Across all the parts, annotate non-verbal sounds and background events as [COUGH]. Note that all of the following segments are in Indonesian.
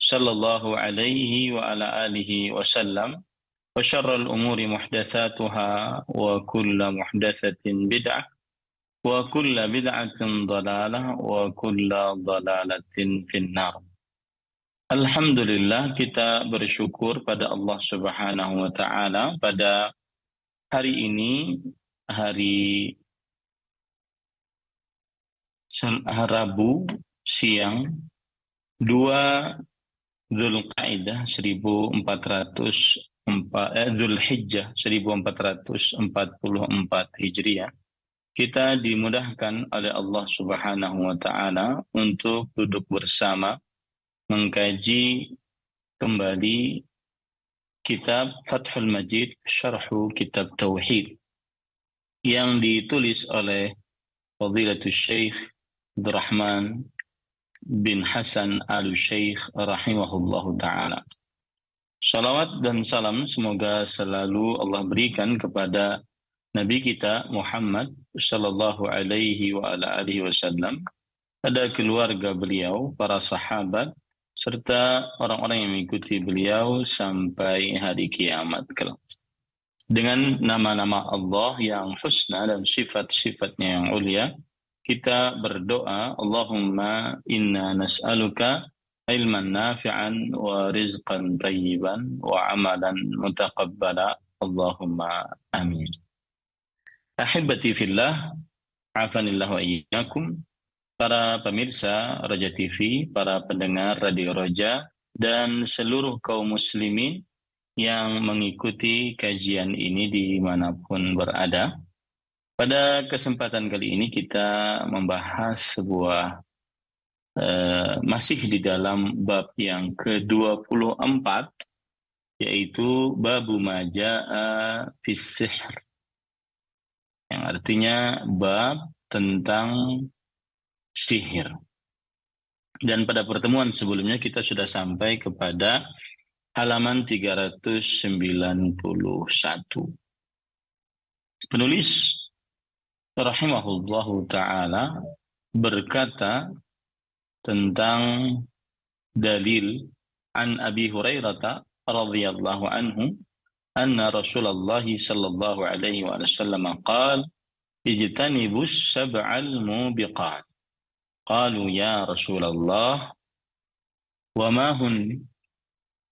sallallahu alaihi wa ala alihi wa sallam. Wa syarrul umuri muhdatsatuha wa kullu muhdatsatin bid'ah. Wa kullu bid'atin dalalah wa kullu dalalatin finnar. Alhamdulillah kita bersyukur pada Allah Subhanahu wa taala pada hari ini hari Rabu siang 2 Zulqaidah 1404 eh, Zulhijjah 1444 Hijriah. Kita dimudahkan oleh Allah Subhanahu wa taala untuk duduk bersama mengkaji kembali kitab Fathul Majid Syarhu Kitab Tauhid yang ditulis oleh Fadilatul Syekh Abdurrahman bin Hasan al-Syekh rahimahullah ta'ala. Salawat dan salam semoga selalu Allah berikan kepada Nabi kita Muhammad sallallahu alaihi wa ala alihi wasallam, pada keluarga beliau, para sahabat, serta orang-orang yang mengikuti beliau sampai hari kiamat kelak. Dengan nama-nama Allah yang husna dan sifat-sifatnya yang ulia, kita berdoa Allahumma inna nas'aluka ilman nafi'an wa rizqan tayyiban wa amalan mutaqabbala Allahumma amin Ahibati fillah afanillah wa iyyakum para pemirsa Raja TV, para pendengar Radio Roja dan seluruh kaum muslimin yang mengikuti kajian ini di mana pun berada. Pada kesempatan kali ini kita membahas sebuah uh, masih di dalam bab yang ke-24 yaitu babu majaa fisihr yang artinya bab tentang sihir. Dan pada pertemuan sebelumnya kita sudah sampai kepada halaman 391. Penulis rahimahullahu taala berkata tentang dalil an Abi Hurairah radhiyallahu anhu anna Rasulullah sallallahu alaihi wasallam qala ijtanibus sab'al mubiqat. Qalu ya Rasulullah wa ma hun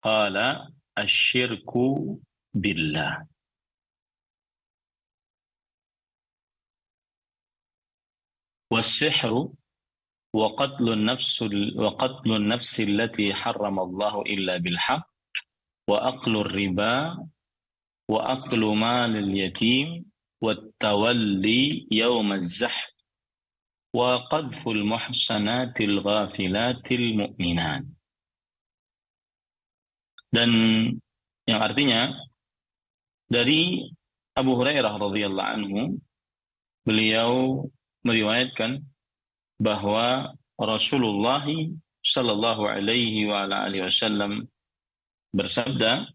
qala asyirku billah والسحر وقتل النفس وقتل النفس التي حرم الله إلا بالحق وأكل الربا وأكل مال اليتيم والتولي يوم الزحف وقذف المحصنات الغافلات المؤمنات dan yang artinya dari Abu Hurairah radhiyallahu anhu beliau meriwayatkan bahwa Rasulullah Shallallahu Alaihi Wasallam bersabda,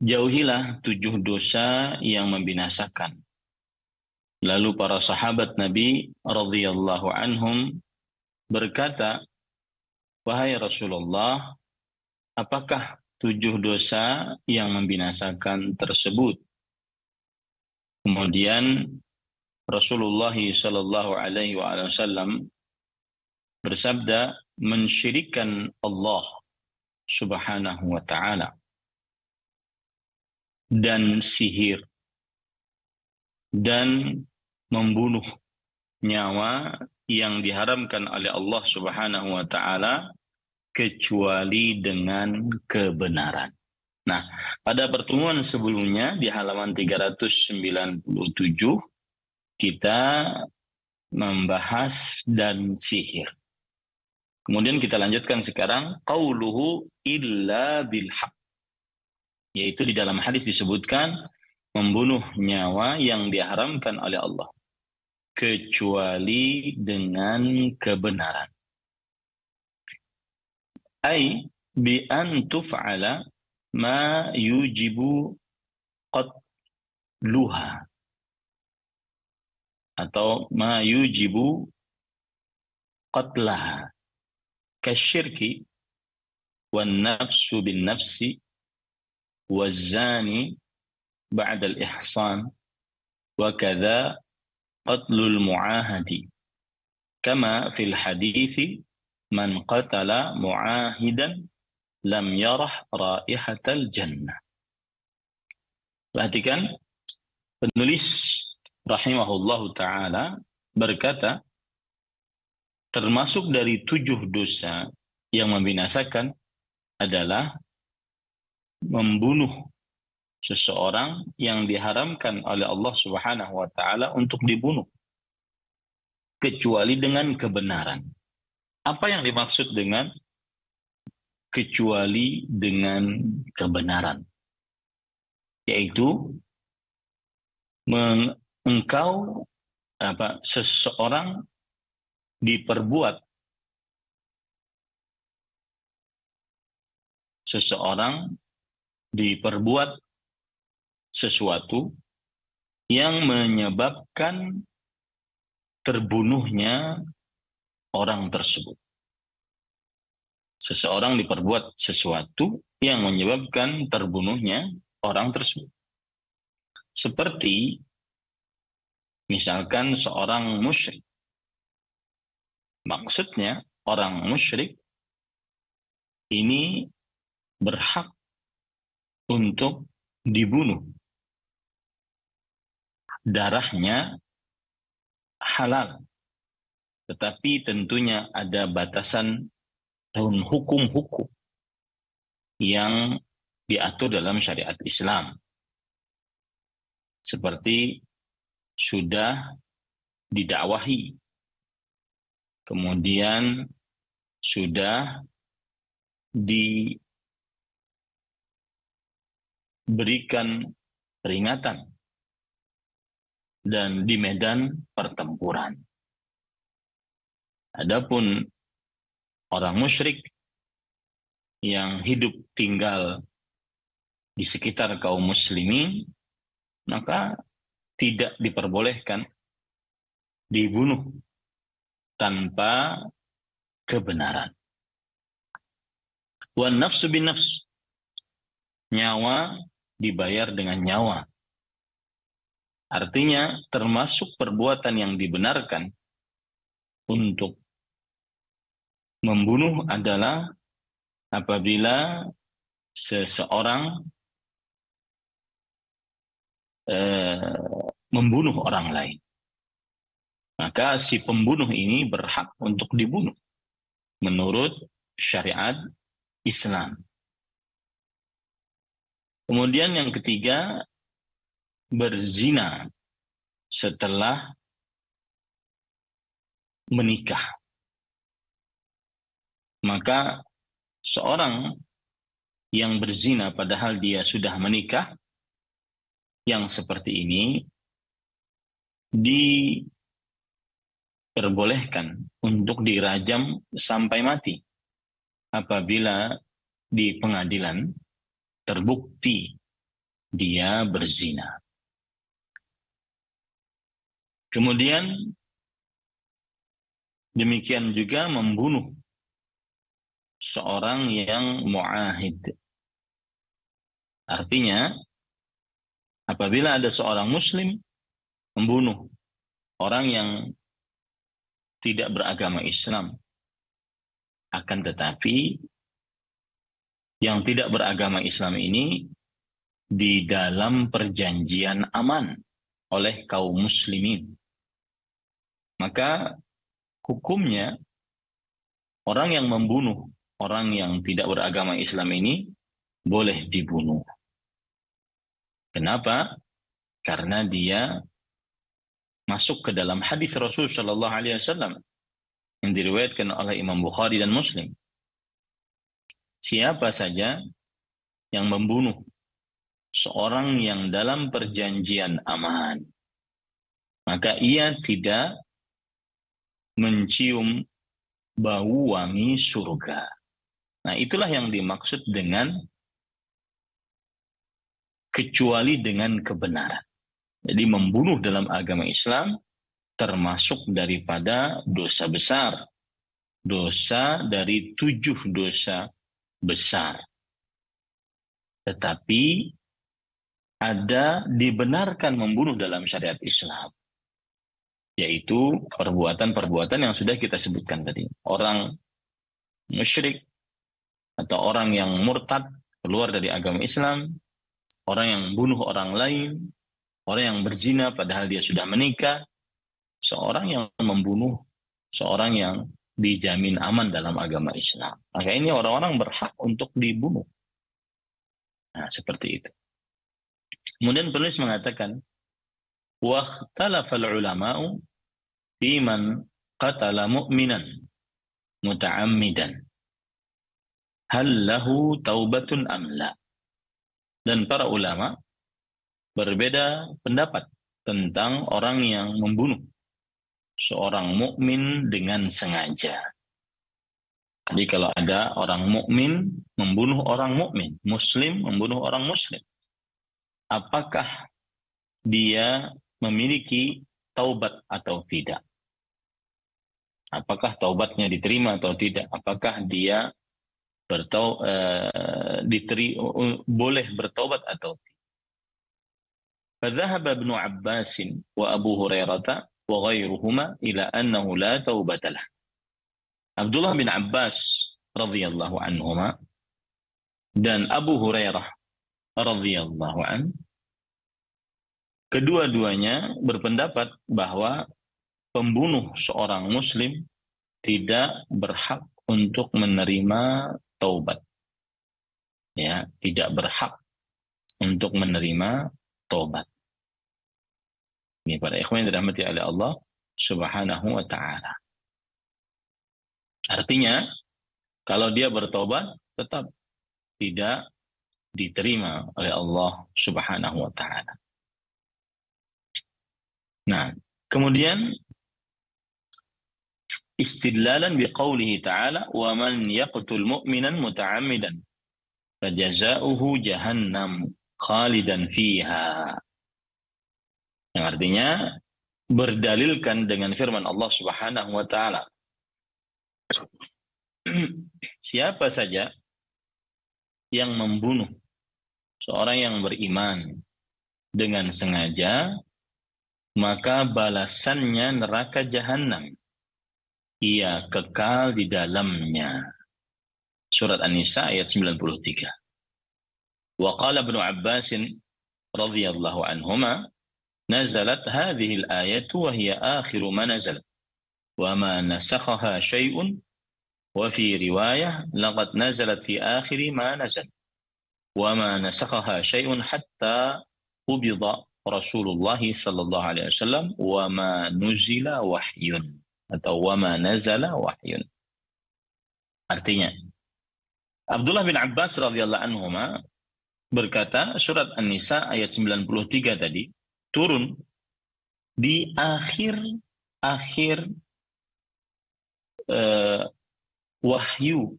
jauhilah tujuh dosa yang membinasakan. Lalu para sahabat Nabi radhiyallahu anhum berkata, "Wahai Rasulullah, apakah tujuh dosa yang membinasakan tersebut?" Kemudian Rasulullah Shallallahu Alaihi Wasallam bersabda, mensyirikan Allah Subhanahu Wa Taala dan sihir dan membunuh nyawa yang diharamkan oleh Allah Subhanahu wa taala kecuali dengan kebenaran. Nah, pada pertemuan sebelumnya di halaman 397 kita membahas dan sihir. Kemudian kita lanjutkan sekarang qauluhu illa bil yaitu di dalam hadis disebutkan membunuh nyawa yang diharamkan oleh Allah kecuali dengan kebenaran. Ai bi an tuf'ala ma yujibu qatluha atau ma yujibu qatlaha kasyirki wan nafsu bin nafsi والزاني بعد الإحصان وكذا قتل المعاهد كما في الحديث من قتل معاهدا lam yarah raihatal jannah. Perhatikan penulis rahimahullahu taala berkata termasuk dari tujuh dosa yang membinasakan adalah membunuh seseorang yang diharamkan oleh Allah Subhanahu wa taala untuk dibunuh kecuali dengan kebenaran. Apa yang dimaksud dengan kecuali dengan kebenaran? Yaitu engkau apa seseorang diperbuat seseorang diperbuat sesuatu yang menyebabkan terbunuhnya orang tersebut. Seseorang diperbuat sesuatu yang menyebabkan terbunuhnya orang tersebut. Seperti misalkan seorang musyrik. Maksudnya orang musyrik ini berhak untuk dibunuh. Darahnya halal. Tetapi tentunya ada batasan dalam hukum-hukum yang diatur dalam syariat Islam. Seperti sudah didakwahi, kemudian sudah di berikan peringatan dan di medan pertempuran. Adapun orang musyrik yang hidup tinggal di sekitar kaum muslimin, maka tidak diperbolehkan dibunuh tanpa kebenaran. Wan nafsu bin nafs. Nyawa dibayar dengan nyawa. Artinya termasuk perbuatan yang dibenarkan untuk membunuh adalah apabila seseorang eh, membunuh orang lain. Maka si pembunuh ini berhak untuk dibunuh menurut syariat Islam. Kemudian yang ketiga, berzina setelah menikah. Maka seorang yang berzina padahal dia sudah menikah, yang seperti ini diperbolehkan untuk dirajam sampai mati apabila di pengadilan terbukti dia berzina. Kemudian demikian juga membunuh seorang yang muahid. Artinya, apabila ada seorang muslim membunuh orang yang tidak beragama Islam, akan tetapi yang tidak beragama Islam ini di dalam perjanjian aman oleh kaum muslimin. Maka hukumnya orang yang membunuh orang yang tidak beragama Islam ini boleh dibunuh. Kenapa? Karena dia masuk ke dalam hadis Rasul Shallallahu Alaihi Wasallam yang diriwayatkan oleh Imam Bukhari dan Muslim. Siapa saja yang membunuh seorang yang dalam perjanjian aman, maka ia tidak mencium bau wangi surga. Nah, itulah yang dimaksud dengan kecuali dengan kebenaran. Jadi membunuh dalam agama Islam termasuk daripada dosa besar. Dosa dari tujuh dosa besar. Tetapi ada dibenarkan membunuh dalam syariat Islam. Yaitu perbuatan-perbuatan yang sudah kita sebutkan tadi. Orang musyrik atau orang yang murtad keluar dari agama Islam, orang yang bunuh orang lain, orang yang berzina padahal dia sudah menikah, seorang yang membunuh seorang yang dijamin aman dalam agama Islam. Maka ini orang-orang berhak untuk dibunuh. Nah, seperti itu. Kemudian penulis mengatakan, وَاخْتَلَفَ الْعُلَمَاءُ فِي مَنْ قَتَلَ مُؤْمِنًا مُتَعَمِّدًا هَلْ لَهُ تَوْبَةٌ أَمْ لَا Dan para ulama berbeda pendapat tentang orang yang membunuh seorang mukmin dengan sengaja. Jadi kalau ada orang mukmin membunuh orang mukmin, muslim membunuh orang muslim, apakah dia memiliki taubat atau tidak? Apakah taubatnya diterima atau tidak? Apakah dia bertau, uh, diteri, boleh bertaubat atau tidak? فذهب ابن عباس وأبو هريرة وغيرهما إلى أنه لا توبة له Abdullah bin Abbas radhiyallahu anhuma dan Abu Hurairah radhiyallahu an kedua-duanya berpendapat bahwa pembunuh seorang muslim tidak berhak untuk menerima taubat ya tidak berhak untuk menerima taubat ini para ikhwan dirahmati oleh Allah Subhanahu wa taala. Artinya kalau dia bertobat tetap tidak diterima oleh Allah Subhanahu wa taala. Nah, kemudian istidlalan biqaulihi ta'ala wa man yaqtul mu'minan muta'ammidan fajaza'uhu jahannam khalidan fiha yang artinya berdalilkan dengan firman Allah Subhanahu wa taala. [CLEARS THROAT] Siapa saja yang membunuh seorang yang beriman dengan sengaja, maka balasannya neraka jahanam. Ia kekal di dalamnya. Surat An-Nisa ayat 93. Wa qala Ibnu Abbas radhiyallahu anhuma نزلت هذه الآية وهي آخر ما نزل وما نسخها شيء وفي رواية لقد نزلت في آخر ما نزل. وما نسخها شيء حتى قبض رسول الله صلى الله عليه وسلم وما نزل وحي. atau wama nazala wahyun. Artinya, Abdullah bin Abbas radhiyallahu anhu berkata surat An-Nisa ayat 93 tadi turun di akhir akhir uh, wahyu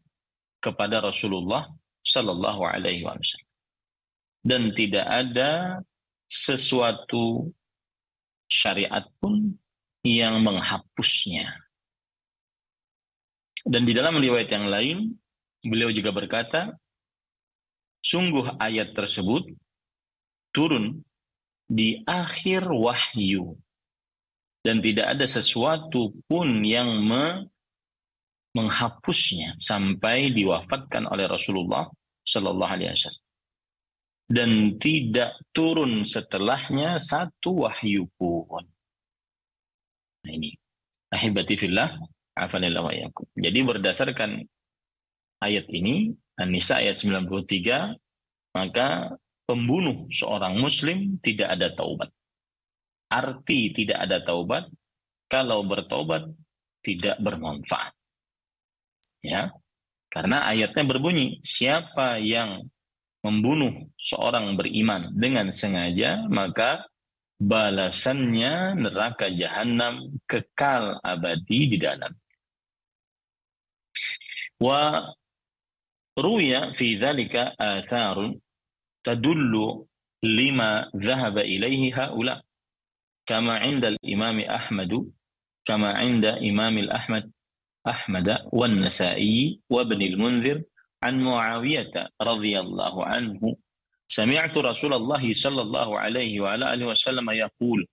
kepada Rasulullah Sallallahu Alaihi Wasallam. dan tidak ada sesuatu syariat pun yang menghapusnya. Dan di dalam riwayat yang lain, beliau juga berkata, sungguh ayat tersebut turun di akhir wahyu. Dan tidak ada sesuatu pun yang me menghapusnya sampai diwafatkan oleh Rasulullah Shallallahu Alaihi Wasallam dan tidak turun setelahnya satu wahyu pun. Nah ini. Ahibati fillah, yakum. Jadi berdasarkan ayat ini, An-Nisa ayat 93, maka pembunuh seorang muslim tidak ada taubat. Arti tidak ada taubat, kalau bertobat tidak bermanfaat. Ya, karena ayatnya berbunyi, siapa yang membunuh seorang beriman dengan sengaja, maka balasannya neraka jahanam kekal abadi di dalam. Wa روي في ذلك آثار تدل لما ذهب إليه هؤلاء. كما عند الإمام أحمد كما عند إمام الأحمد أحمد والنسائي وابن المنذر عن معاوية رضي الله عنه. سمعت رسول الله صلى الله عليه وعلى آله وسلم يقول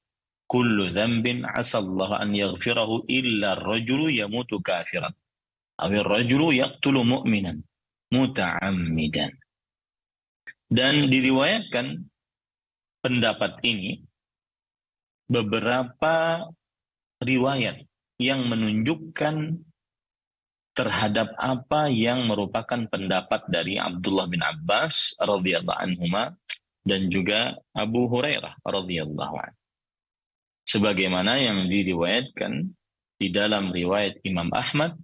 كل ذنب عسى الله أن يغفره إلا الرجل يموت كافرا أو الرجل يقتل مؤمنا. muta'ammidan. Dan diriwayatkan pendapat ini beberapa riwayat yang menunjukkan terhadap apa yang merupakan pendapat dari Abdullah bin Abbas radhiyallahu anhuma dan juga Abu Hurairah radhiyallahu an. Sebagaimana yang diriwayatkan di dalam riwayat Imam Ahmad,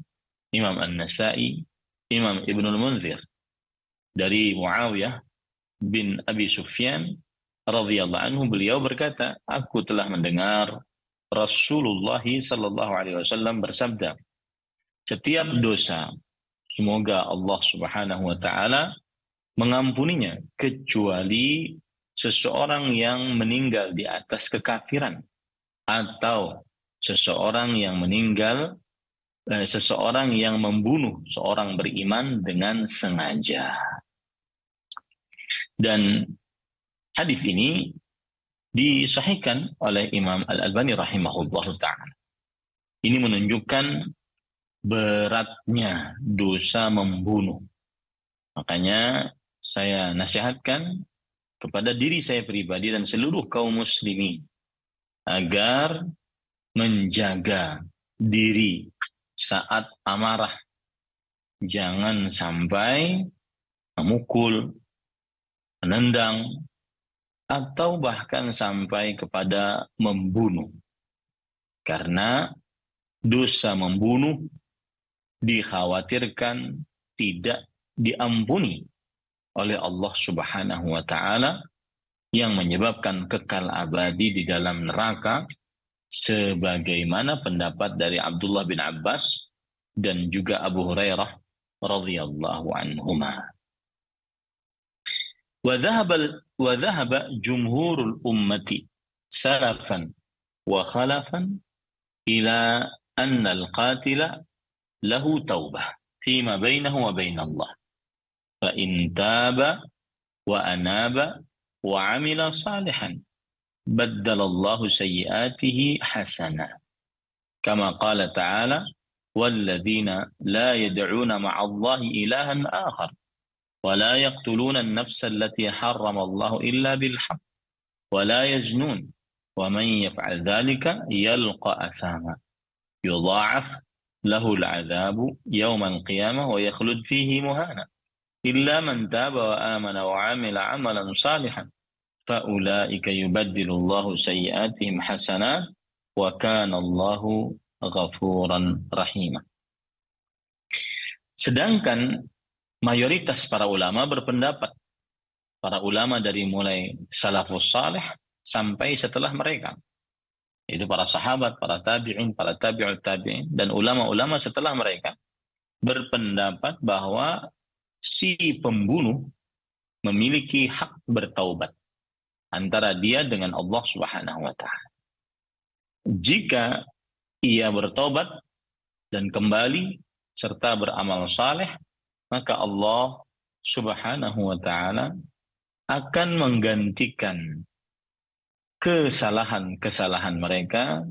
Imam An-Nasa'i, Imam Ibnul Munzir dari Muawiyah bin Abi Sufyan radhiyallahu anhu beliau berkata, aku telah mendengar Rasulullah sallallahu alaihi wasallam bersabda, setiap dosa semoga Allah Subhanahu wa taala mengampuninya kecuali seseorang yang meninggal di atas kekafiran atau seseorang yang meninggal seseorang yang membunuh seorang beriman dengan sengaja. Dan hadis ini disahihkan oleh Imam Al-Albani rahimahullah taala. Ini menunjukkan beratnya dosa membunuh. Makanya saya nasihatkan kepada diri saya pribadi dan seluruh kaum muslimin agar menjaga diri saat amarah. Jangan sampai memukul, menendang, atau bahkan sampai kepada membunuh. Karena dosa membunuh dikhawatirkan tidak diampuni oleh Allah Subhanahu wa taala yang menyebabkan kekal abadi di dalam neraka sebagaimana pendapat dari Abdullah bin Abbas dan juga Abu Hurairah radhiyallahu anhuma. Wa dhahaba wa dhahaba jumhurul ummati salafan wa khalafan ila anna al-qatila له توبة فيما بينه وبين الله فإن تاب وأناب وعمل صالحا بدل الله سيئاته حسنا. كما قال تعالى والذين لا يدعون مع الله إلها آخر ولا يقتلون النفس التي حرم الله إلا بالحق ولا يزنون ومن يفعل ذلك يلقى أثاما. يضاعف له العذاب يوم القيامة ويخلد فيه مهانا. إلا من تاب وآمن وعمل عملا صالحا فَأُولَٰئِكَ يُبَدِّلُ اللَّهُ سَيِّئَاتِهِمْ حَسَنًا وَكَانَ اللَّهُ غَفُورًا رَحِيمًا Sedangkan mayoritas para ulama berpendapat para ulama dari mulai salafus salih sampai setelah mereka itu para sahabat, para tabi'un, para tabi'ut tabi'in dan ulama-ulama setelah mereka berpendapat bahwa si pembunuh memiliki hak bertaubat antara dia dengan Allah Subhanahu wa taala. Jika ia bertobat dan kembali serta beramal saleh, maka Allah Subhanahu wa taala akan menggantikan kesalahan-kesalahan mereka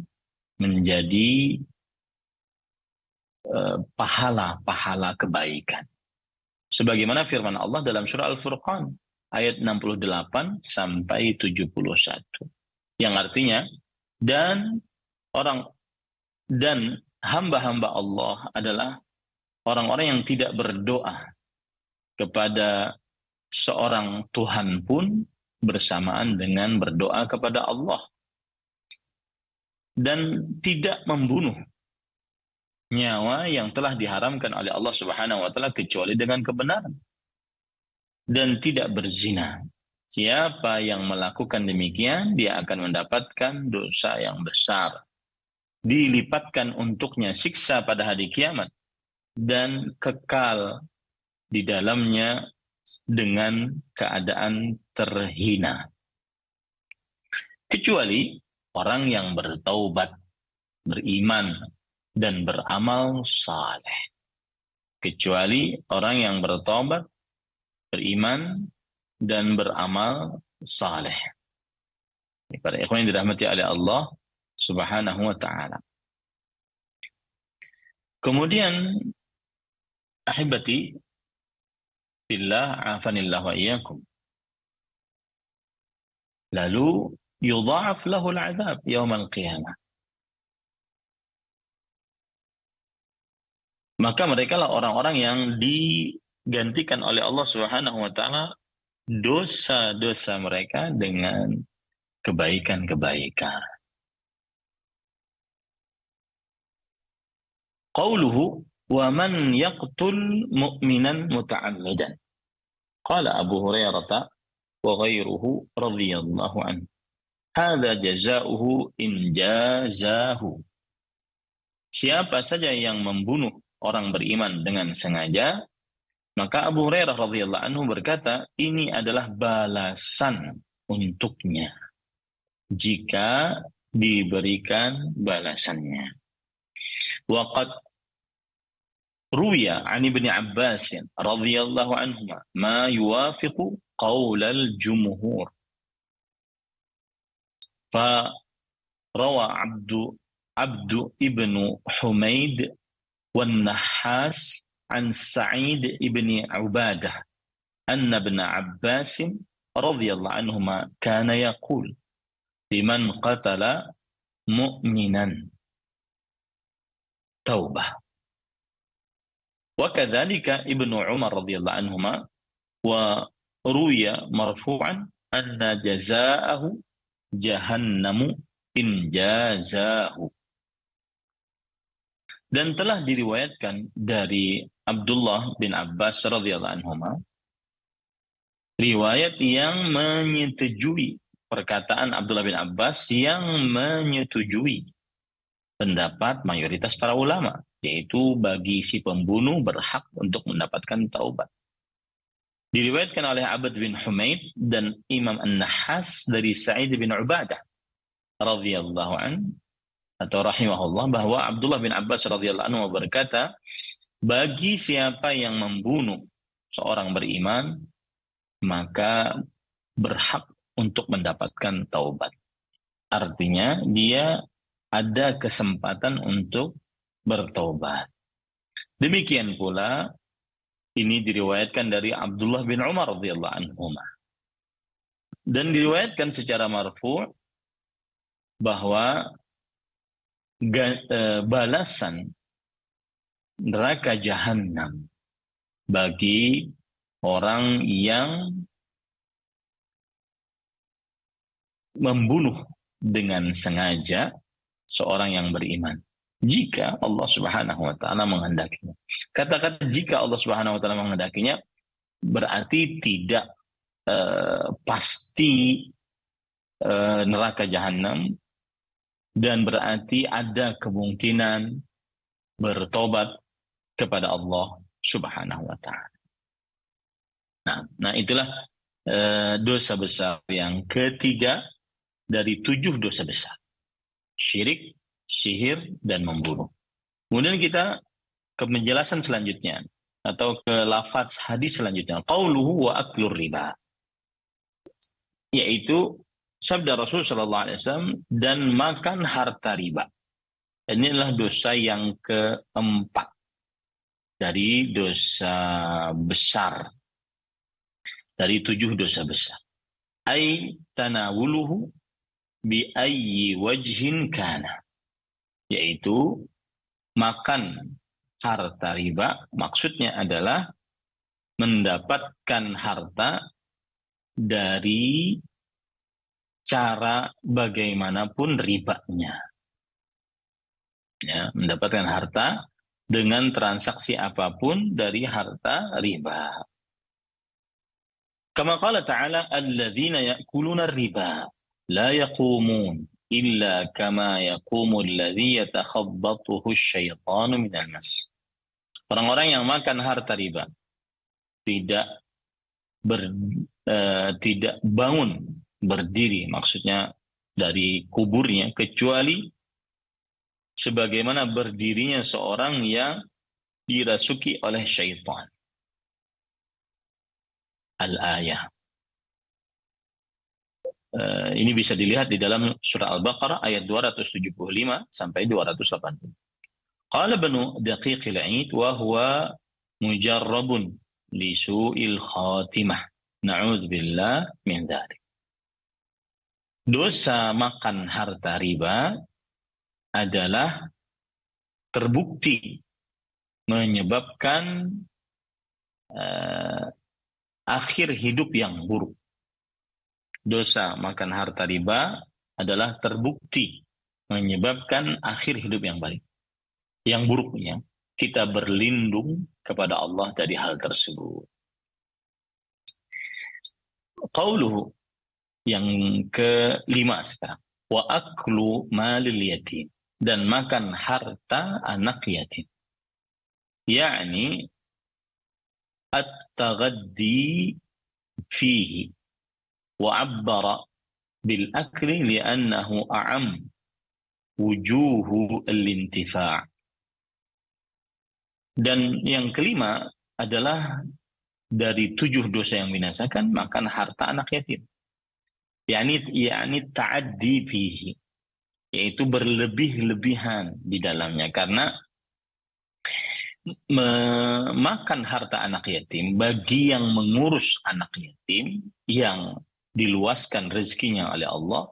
menjadi eh, pahala-pahala kebaikan. Sebagaimana firman Allah dalam surah Al-Furqan ayat 68 sampai 71. Yang artinya dan orang dan hamba-hamba Allah adalah orang-orang yang tidak berdoa kepada seorang Tuhan pun bersamaan dengan berdoa kepada Allah dan tidak membunuh nyawa yang telah diharamkan oleh Allah Subhanahu wa taala kecuali dengan kebenaran dan tidak berzina. Siapa yang melakukan demikian dia akan mendapatkan dosa yang besar. Dilipatkan untuknya siksa pada hari kiamat dan kekal di dalamnya dengan keadaan terhina. Kecuali orang yang bertaubat, beriman, dan beramal saleh. Kecuali orang yang bertaubat, beriman, dan beramal saleh. Para ikhwan yang dirahmati oleh Allah subhanahu wa ta'ala. Kemudian, ahibati, billah afanillah wa iyyakum. Lalu yudha'af lahu al-'adzab yaum al-qiyamah. Maka mereka lah orang-orang yang digantikan oleh Allah Subhanahu wa taala dosa-dosa mereka dengan kebaikan-kebaikan. Qauluhu wa man yaqtul mu'minan muta'ammidan. Qala Abu Hurairah wa ghairuhu radhiyallahu anhu. Hadza jazaohu in jazahu. Siapa saja yang membunuh orang beriman dengan sengaja, maka Abu Hurairah radhiyallahu anhu berkata, ini adalah balasan untuknya jika diberikan balasannya. Waqad ruya an Ibnu Abbas radhiyallahu anhu ma yuwafiqu qaul al-jumhur. Fa rawa Abdu Abdu ibnu Humaid wan عن سعيد بن عبادة أن ابن عباس رضي الله عنهما كان يقول لمن قتل مؤمنا؟ توبة. وكذلك ابن عمر رضي الله عنهما وروي مرفوعا أن جزاءه جهنم إن جازاه. Dan telah diriwayatkan dari Abdullah bin Abbas radhiyallahu anhu riwayat yang menyetujui perkataan Abdullah bin Abbas yang menyetujui pendapat mayoritas para ulama yaitu bagi si pembunuh berhak untuk mendapatkan taubat. Diriwayatkan oleh Abad bin Humaid dan Imam An-Nahas dari Sa'id bin Ubadah radhiyallahu an atau rahimahullah bahwa Abdullah bin Abbas radhiyallahu anhu berkata, bagi siapa yang membunuh seorang beriman maka berhak untuk mendapatkan taubat. Artinya dia ada kesempatan untuk bertobat. Demikian pula ini diriwayatkan dari Abdullah bin Umar radhiyallahu anhu. Dan diriwayatkan secara marfu bahwa balasan neraka jahanam bagi orang yang membunuh dengan sengaja seorang yang beriman jika Allah Subhanahu wa taala menghendakinya. Kata-kata jika Allah Subhanahu wa taala menghendakinya berarti tidak uh, pasti uh, neraka jahanam dan berarti ada kemungkinan bertobat kepada Allah Subhanahu wa taala. Nah, nah itulah uh, dosa besar yang ketiga dari tujuh dosa besar. Syirik, sihir, dan membunuh. Kemudian kita ke penjelasan selanjutnya atau ke lafaz hadis selanjutnya. Qauluhu wa aklur riba. Yaitu sabda Rasul Shallallahu Alaihi Wasallam dan makan harta riba. Inilah dosa yang keempat dari dosa besar dari tujuh dosa besar. Ai tanawuluhu bi ayyi wajhin kana. Yaitu makan harta riba maksudnya adalah mendapatkan harta dari cara bagaimanapun ribanya. Ya, mendapatkan harta dengan transaksi apa pun dari harta riba. Kama qala ta'ala alladzina ya'kuluna riba la yaqumun illa kama yaqumu alladzi yatakhabbathu asyaitanu minal mas. Orang-orang yang makan harta riba tidak ber, uh, tidak bangun berdiri maksudnya dari kuburnya kecuali sebagaimana berdirinya seorang yang dirasuki oleh syaitan. Al-ayah. Uh, ini bisa dilihat di dalam surah Al-Baqarah ayat 275 sampai 280. Qala banu daqiq al-'id wa huwa mujarrabun li su'il khatimah. Na'udzubillah min dzalik dosa makan harta riba adalah terbukti menyebabkan uh, akhir hidup yang buruk. Dosa makan harta riba adalah terbukti menyebabkan akhir hidup yang baik. Yang buruknya, kita berlindung kepada Allah dari hal tersebut. Qauluhu yang kelima sekarang. Wa aklu malil yatim. Dan makan harta anak yatim. Yakni at-taghaddi fihi. Wa abbara bil akli li'annahu a'am wujuhu al-intifa' Dan yang kelima adalah dari tujuh dosa yang binasakan makan harta anak yatim yakni yakni ta'addi fihi. Yaitu berlebih-lebihan di dalamnya. Karena memakan harta anak yatim bagi yang mengurus anak yatim yang diluaskan rezekinya oleh Allah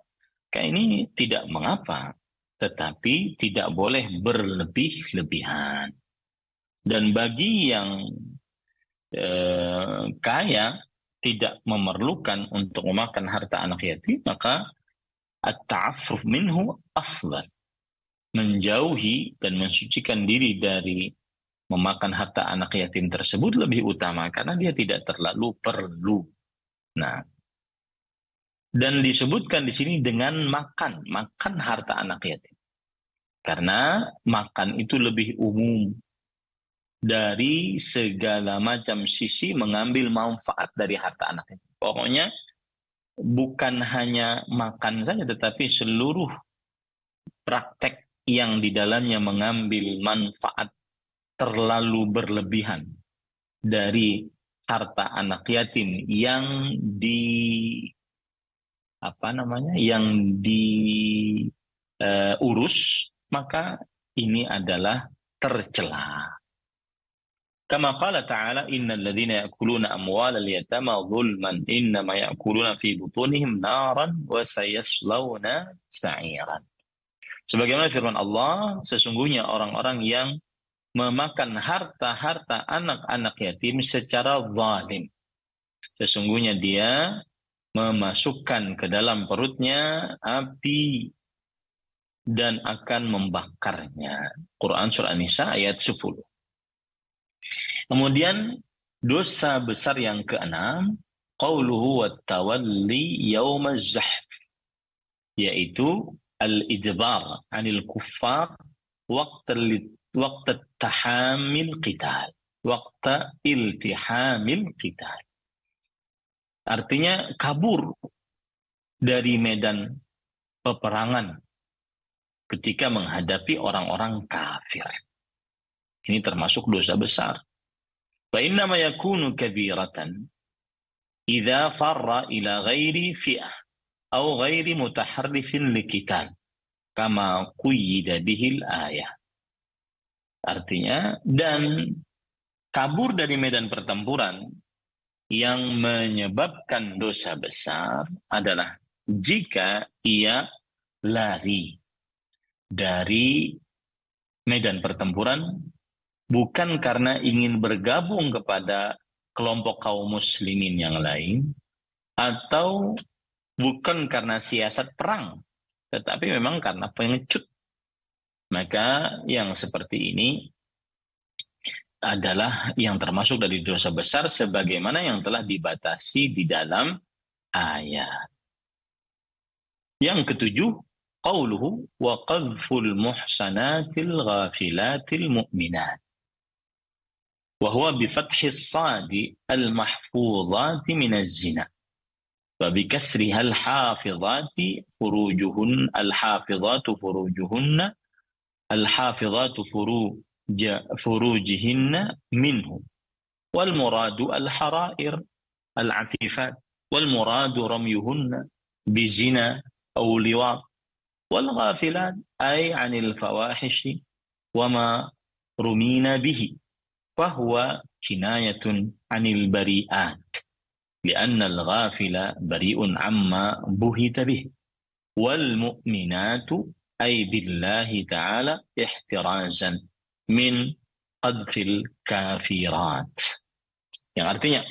kayak ini tidak mengapa. Tetapi tidak boleh berlebih-lebihan. Dan bagi yang eh, kaya tidak memerlukan untuk memakan harta anak yatim, maka at-ta'affuf minhu afdal. Menjauhi dan mensucikan diri dari memakan harta anak yatim tersebut lebih utama karena dia tidak terlalu perlu. Nah, dan disebutkan di sini dengan makan, makan harta anak yatim. Karena makan itu lebih umum, dari segala macam sisi mengambil manfaat dari harta anak itu. Pokoknya bukan hanya makan saja tetapi seluruh praktek yang di dalamnya mengambil manfaat terlalu berlebihan dari harta anak yatim yang di apa namanya yang diurus uh, maka ini adalah tercela Kama qala ta'ala innal ladzina ya'kuluna amwalal yatama zulman innama ya'kuluna fi butunihim naran wa sayaslawna sa'iran. Sebagaimana firman Allah, sesungguhnya orang-orang yang memakan harta-harta anak-anak yatim secara zalim. Sesungguhnya dia memasukkan ke dalam perutnya api dan akan membakarnya. Quran Surah Nisa ayat 10. Kemudian dosa besar yang keenam, qauluhu wa tawalli zahf yaitu al-idbar anil kuffar waqt waqt tahamil qital waqt iltihamil qital Artinya kabur dari medan peperangan ketika menghadapi orang-orang kafir. Ini termasuk dosa besar. Ma yakunu kabiratan idza farra ila ghairi fi'ah atau ghairi mutaharrifin likitan kama quyida bihil ayah. Artinya dan kabur dari medan pertempuran yang menyebabkan dosa besar adalah jika ia lari dari medan pertempuran bukan karena ingin bergabung kepada kelompok kaum muslimin yang lain atau bukan karena siasat perang tetapi memang karena pengecut maka yang seperti ini adalah yang termasuk dari dosa besar sebagaimana yang telah dibatasi di dalam ayat. Yang ketujuh, qauluhu wa qadful muhsanatil ghafilatil mu'minat. وهو بفتح الصاد المحفوظات من الزنا وبكسرها الحافظات فروجهن الحافظات فروجهن الحافظات فروج فروجهن منه والمراد الحرائر العفيفات والمراد رميهن بزنا أو لواط والغافلات أي عن الفواحش وما رمينا به. fahuwa kinayatun anil bari'at. Li'anna al-ghafila bari'un amma buhita bih. Wal mu'minatu ay billahi ta'ala ihtirazan min qadril kafirat. Yang artinya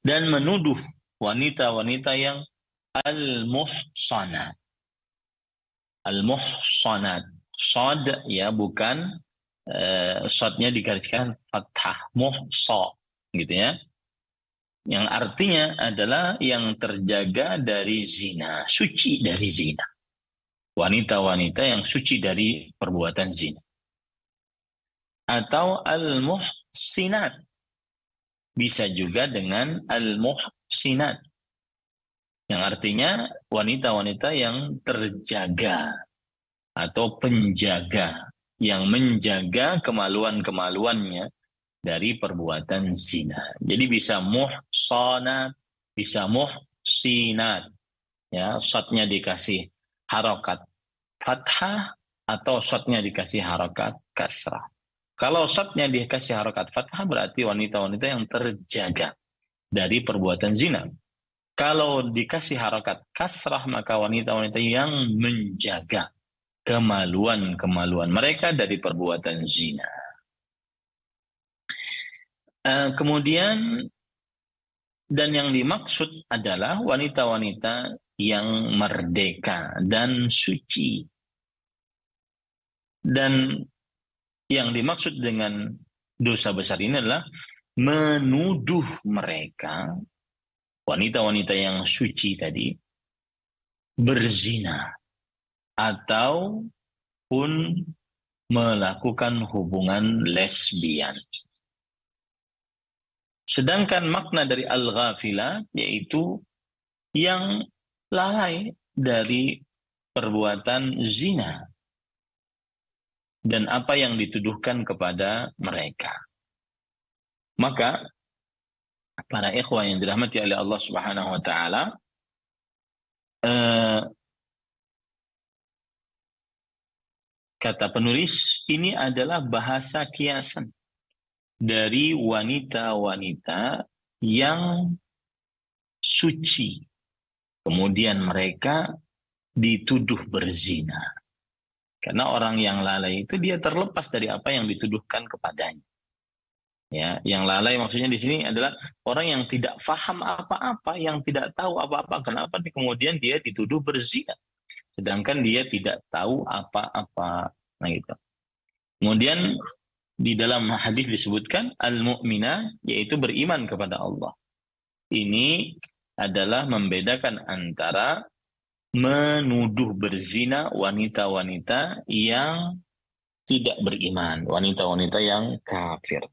dan menuduh wanita-wanita yang al-muhsanat. Al-muhsanat. Sad ya bukan uh, shotnya digariskan fathah muhsa gitu ya. Yang artinya adalah yang terjaga dari zina suci dari zina. Wanita-wanita yang suci dari perbuatan zina. Atau al-muhsinat. Bisa juga dengan al-muhsinat. Yang artinya wanita-wanita yang terjaga atau penjaga yang menjaga kemaluan-kemaluannya dari perbuatan zina. Jadi bisa muhsanat, bisa muhsinat. Ya, shotnya dikasih harokat fathah atau shotnya dikasih harokat kasrah. Kalau shotnya dikasih harokat fathah berarti wanita-wanita yang terjaga dari perbuatan zina. Kalau dikasih harokat kasrah maka wanita-wanita yang menjaga kemaluan-kemaluan mereka dari perbuatan zina. Uh, kemudian dan yang dimaksud adalah wanita-wanita yang merdeka dan suci. Dan yang dimaksud dengan dosa besar ini adalah menuduh mereka wanita-wanita yang suci tadi berzina atau pun melakukan hubungan lesbian. Sedangkan makna dari al-ghafila yaitu yang lalai dari perbuatan zina dan apa yang dituduhkan kepada mereka. Maka para ikhwan yang dirahmati oleh Allah Subhanahu wa taala eh, Kata penulis, ini adalah bahasa kiasan dari wanita-wanita yang suci. Kemudian mereka dituduh berzina. Karena orang yang lalai itu dia terlepas dari apa yang dituduhkan kepadanya. Ya, yang lalai maksudnya di sini adalah orang yang tidak faham apa-apa, yang tidak tahu apa-apa. Kenapa kemudian dia dituduh berzina? Sedangkan dia tidak tahu apa-apa. Nah gitu. Kemudian di dalam hadis disebutkan al-mu'mina yaitu beriman kepada Allah. Ini adalah membedakan antara menuduh berzina wanita-wanita yang tidak beriman, wanita-wanita yang kafir.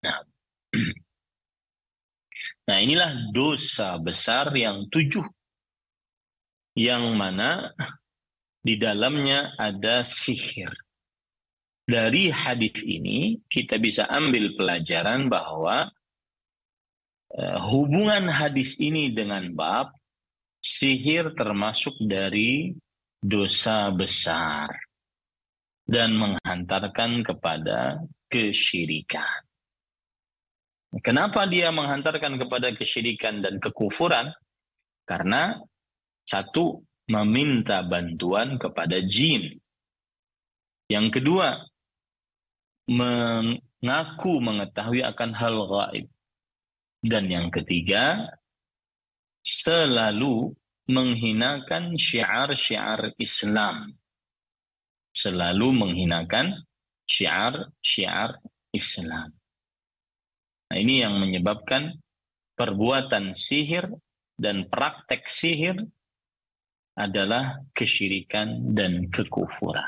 Nah, [CLEARS THROAT] Nah inilah dosa besar yang tujuh. Yang mana di dalamnya ada sihir. Dari hadis ini kita bisa ambil pelajaran bahwa uh, hubungan hadis ini dengan bab sihir termasuk dari dosa besar dan menghantarkan kepada kesyirikan. Kenapa dia menghantarkan kepada kesyirikan dan kekufuran? Karena satu, meminta bantuan kepada jin. Yang kedua, mengaku mengetahui akan hal gaib. Dan yang ketiga, selalu menghinakan syiar-syiar Islam. Selalu menghinakan syiar-syiar Islam. Nah, ini yang menyebabkan perbuatan sihir dan praktek sihir adalah kesyirikan dan kekufuran.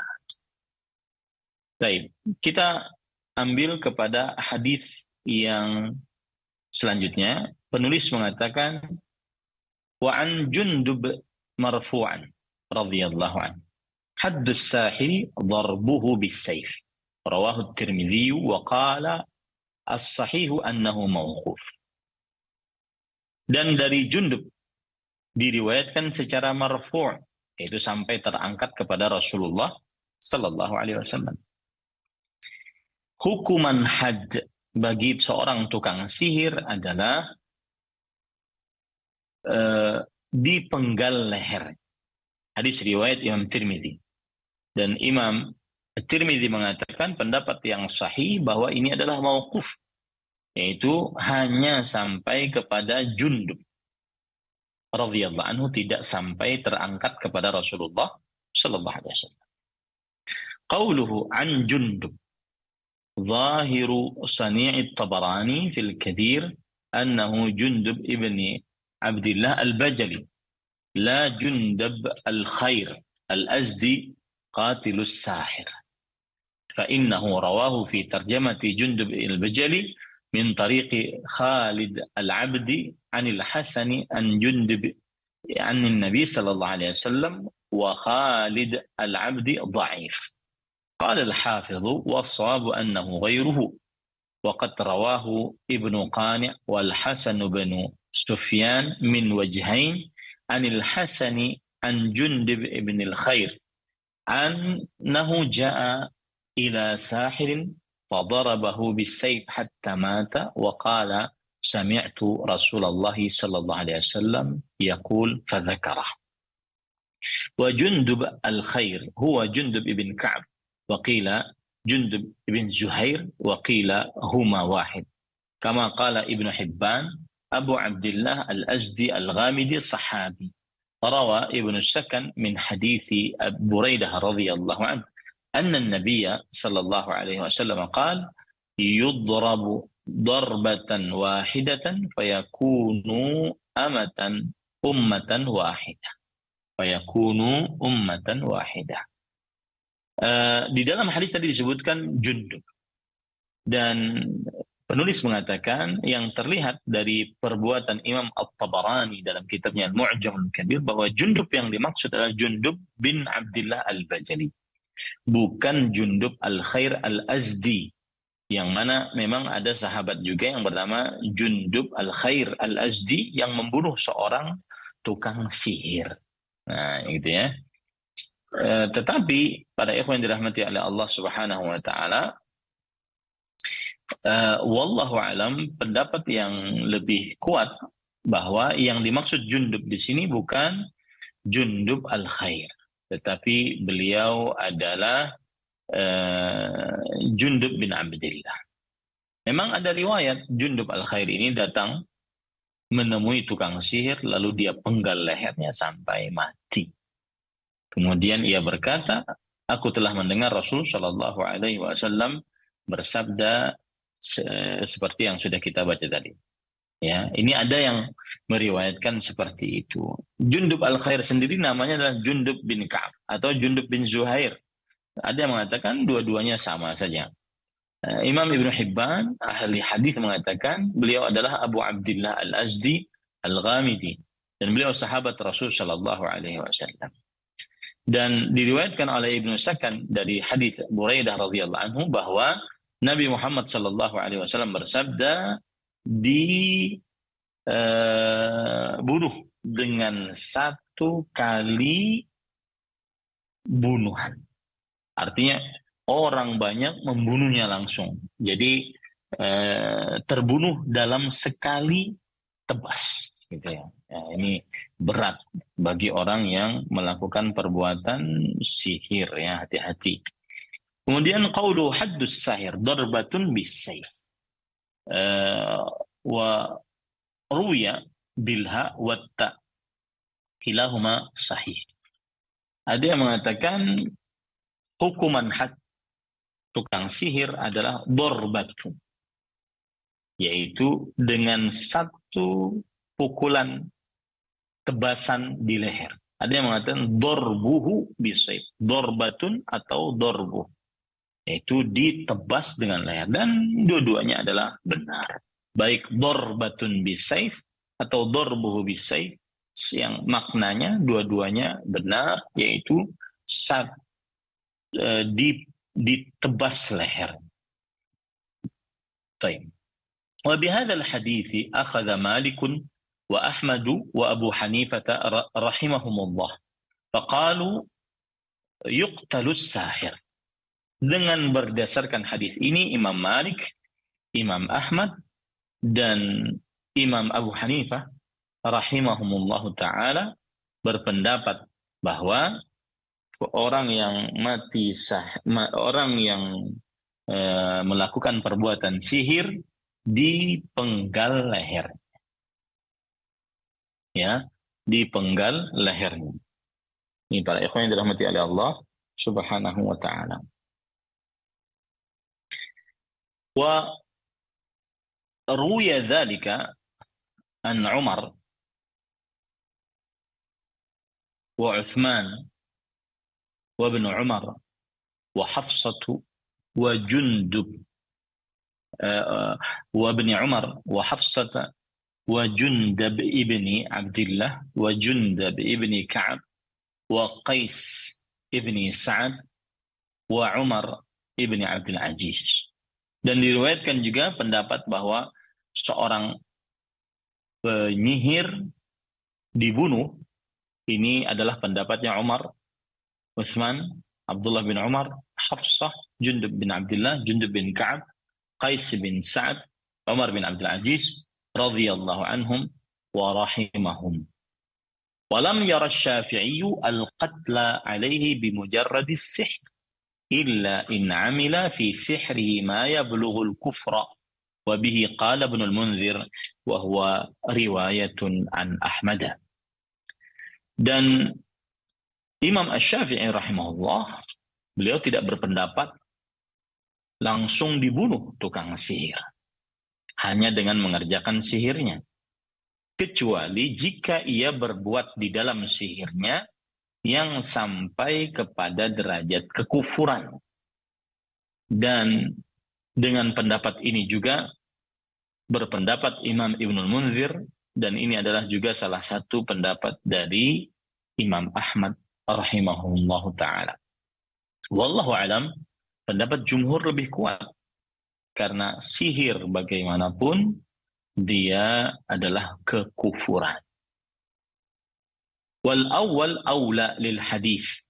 Baik, kita ambil kepada hadis yang selanjutnya. Penulis mengatakan wa an Jundub marfu'an radhiyallahu an. Haddus sahiri darbuhu bis sayf. Rawahu Tirmidzi wa qala as-sahihu annahu mauquf. Dan dari Jundub diriwayatkan secara marfu' yaitu sampai terangkat kepada Rasulullah sallallahu alaihi wasallam. Hukuman had bagi seorang tukang sihir adalah uh, dipenggal leher. Hadis riwayat Imam Tirmidzi. Dan Imam Tirmidzi mengatakan pendapat yang sahih bahwa ini adalah mauquf yaitu hanya sampai kepada Jundub radhiyallahu anhu tidak sampai terangkat kepada Rasulullah sallallahu alaihi wasallam. Qauluhu an Jundub ظاهر صنيع الطبراني في الكثير أنه جندب ابن عبد الله البجلي لا جندب الخير الأزدي قاتل الساحر فإنه رواه في ترجمة جندب البجلي من طريق خالد العبدي عن الحسن عن جندب عن النبي صلى الله عليه وسلم وخالد العبد ضعيف. قال الحافظ والصواب أنه غيره. وقد رواه ابن قانع والحسن بن سفيان من وجهين عن الحسن عن جندب بن الخير أنه جاء إلى ساحر فضربه بالسيف حتى مات وقال سمعت رسول الله صلى الله عليه وسلم يقول فذكره. وجندب الخير هو جندب بن كعب وقيل جندب بن زهير وقيل هما واحد. كما قال ابن حبان أبو عبد الله الأزدي الغامدي صحابي روى ابن السكن من حديث بريدة رضي الله عنه أن النبي صلى الله عليه وسلم قال يضرب darbatan wahidatan fayakunu amatan ummatan wahida Fayakunu ummatan wahida Uh, di dalam hadis tadi disebutkan jundub. Dan penulis mengatakan yang terlihat dari perbuatan Imam At-Tabarani dalam kitabnya Al-Mu'jam Al-Kabir bahwa jundub yang dimaksud adalah jundub bin Abdullah Al-Bajali. Bukan jundub Al-Khair Al-Azdi yang mana memang ada sahabat juga yang bernama Jundub Al-Khair Al-Azdi yang membunuh seorang tukang sihir. Nah, gitu ya. E, tetapi pada ikhwan yang dirahmati oleh Allah Subhanahu wa taala e, wallahu alam pendapat yang lebih kuat bahwa yang dimaksud Jundub di sini bukan Jundub Al-Khair tetapi beliau adalah uh, Jundub bin Abdullah. Memang ada riwayat Jundub al-Khair ini datang menemui tukang sihir lalu dia penggal lehernya sampai mati. Kemudian ia berkata, aku telah mendengar Rasul Shallallahu Alaihi Wasallam bersabda se seperti yang sudah kita baca tadi. Ya, ini ada yang meriwayatkan seperti itu. Jundub al-Khair sendiri namanya adalah Jundub bin Ka'ab atau Jundub bin Zuhair. Ada yang mengatakan dua-duanya sama saja. Uh, Imam Ibn Hibban, ahli hadis mengatakan beliau adalah Abu Abdullah Al-Azdi Al-Ghamidi dan beliau sahabat Rasul Shallallahu alaihi wasallam. Dan diriwayatkan oleh Ibnu Sakan dari hadis Buraidah radhiyallahu anhu bahwa Nabi Muhammad Shallallahu alaihi wasallam bersabda di uh, bunuh dengan satu kali bunuhan. Artinya orang banyak membunuhnya langsung. Jadi eh, terbunuh dalam sekali tebas. Gitu ya. ya. Ini berat bagi orang yang melakukan perbuatan sihir ya hati-hati. Kemudian qaulu haddus sahir darbatun bisayf. Uh, wa ruya bilha wa ta kilahuma sahih. Ada yang mengatakan hukuman had tukang sihir adalah dorbatu. Yaitu dengan satu pukulan tebasan di leher. Ada yang mengatakan dorbuhu bisayf. Dorbatun atau dorbu. Yaitu ditebas dengan leher. Dan dua-duanya adalah benar. Baik dorbatun bisayf atau dorbuhu bisayf. Yang maknanya dua-duanya benar. Yaitu saat e, di ditebas leher. طيب وبهذا الحديث أخذ مالك وأحمد وأبو حنيفة رحمهم الله فقالوا يقتل الساحر dengan berdasarkan hadis ini Imam Malik, Imam Ahmad dan Imam Abu Hanifah rahimahumullahu taala berpendapat bahwa orang yang mati sah, orang yang e, melakukan perbuatan sihir dipenggal leher. Ya, dipenggal lehernya. Ini para ikhwan yang dirahmati oleh Allah Subhanahu wa taala. Wa ruya dzalika an Umar wa Uthman وابن عمر وحفصة وجندب وابن عمر وحفصة وجندب ابن عبد الله وجندب ابن كعب وقيس ابن سعد وعمر ibni Abdul Aziz. Dan diriwayatkan juga pendapat bahwa seorang penyihir dibunuh ini adalah pendapatnya Umar عثمان عبد الله بن عمر حفصة جندب بن عبد الله جندب بن كعب قيس بن سعد عمر بن عبد العزيز رضي الله عنهم ورحمهم. ولم يرى الشافعي القتل عليه بمجرد السحر إلا إن عمل في سحره ما يبلغ الكفر. وبه قال ابن المنذر وهو رواية عن أحمد. Dan Imam Ash-Syafi'i rahimahullah, beliau tidak berpendapat langsung dibunuh tukang sihir. Hanya dengan mengerjakan sihirnya. Kecuali jika ia berbuat di dalam sihirnya yang sampai kepada derajat kekufuran. Dan dengan pendapat ini juga berpendapat Imam Ibnul Munzir dan ini adalah juga salah satu pendapat dari Imam Ahmad rahimahullahu taala. Wallahu alam, pendapat jumhur lebih kuat karena sihir bagaimanapun dia adalah kekufuran. Wal awal awla lil hadis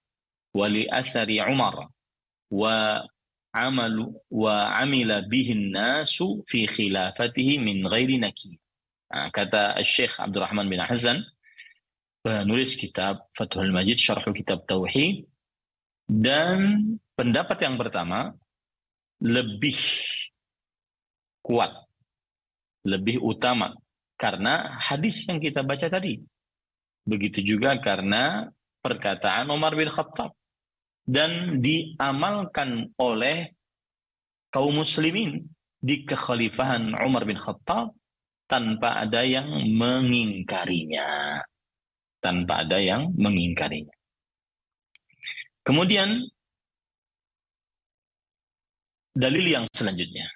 wa li athari Umar wa amalu wa amila bihin nasu fi khilafatihi min ghairi nakir. Nah, kata Syekh Abdurrahman bin Hasan penulis kitab Fathul Majid Syarh Kitab Tauhid. Dan pendapat yang pertama lebih kuat, lebih utama. Karena hadis yang kita baca tadi. Begitu juga karena perkataan Umar bin Khattab. Dan diamalkan oleh kaum muslimin di kekhalifahan Umar bin Khattab tanpa ada yang mengingkarinya tanpa ada yang mengingkarinya. Kemudian dalil yang selanjutnya.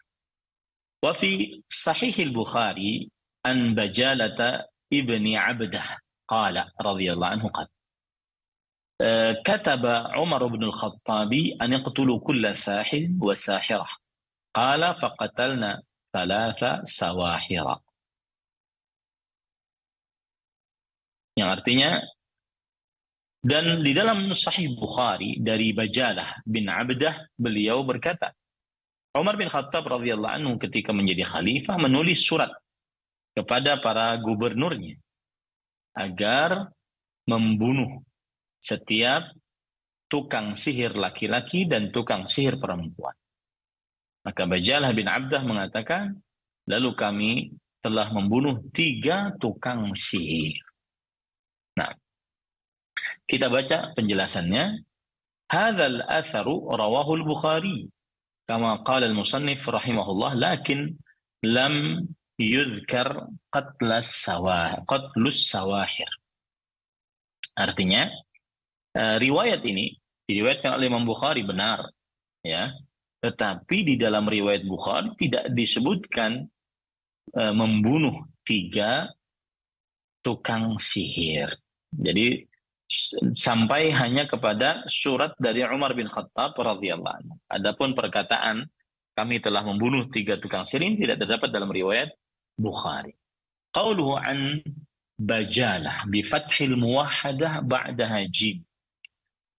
Wa fi sahih al-Bukhari an Bajalata ibni Abdah qala radhiyallahu anhu qala كتب عمر بن الخطاب أن يقتلوا كل ساحر وساحرة قال فقتلنا ثلاث سواحر yang artinya dan di dalam Sahih Bukhari dari Bajalah bin Abdah beliau berkata Umar bin Khattab radhiyallahu anhu ketika menjadi khalifah menulis surat kepada para gubernurnya agar membunuh setiap tukang sihir laki-laki dan tukang sihir perempuan. Maka Bajalah bin Abdah mengatakan, lalu kami telah membunuh tiga tukang sihir. Kita baca penjelasannya. Hadzal atharu rawahu al-Bukhari kama qala al-musannif rahimahullah lakin lam yudhkar qatlas sawah qatlus sawahir. Artinya uh, riwayat ini diriwayatkan oleh Imam Bukhari benar ya. Tetapi di dalam riwayat Bukhari tidak disebutkan uh, membunuh tiga tukang sihir. Jadi sampai hanya kepada surat dari Umar bin Khattab radhiyallahu anhu. Adapun perkataan kami telah membunuh tiga tukang sirin tidak terdapat dalam riwayat Bukhari. Qauluhu an bajalah bi fathil muwahhadah ba'daha jim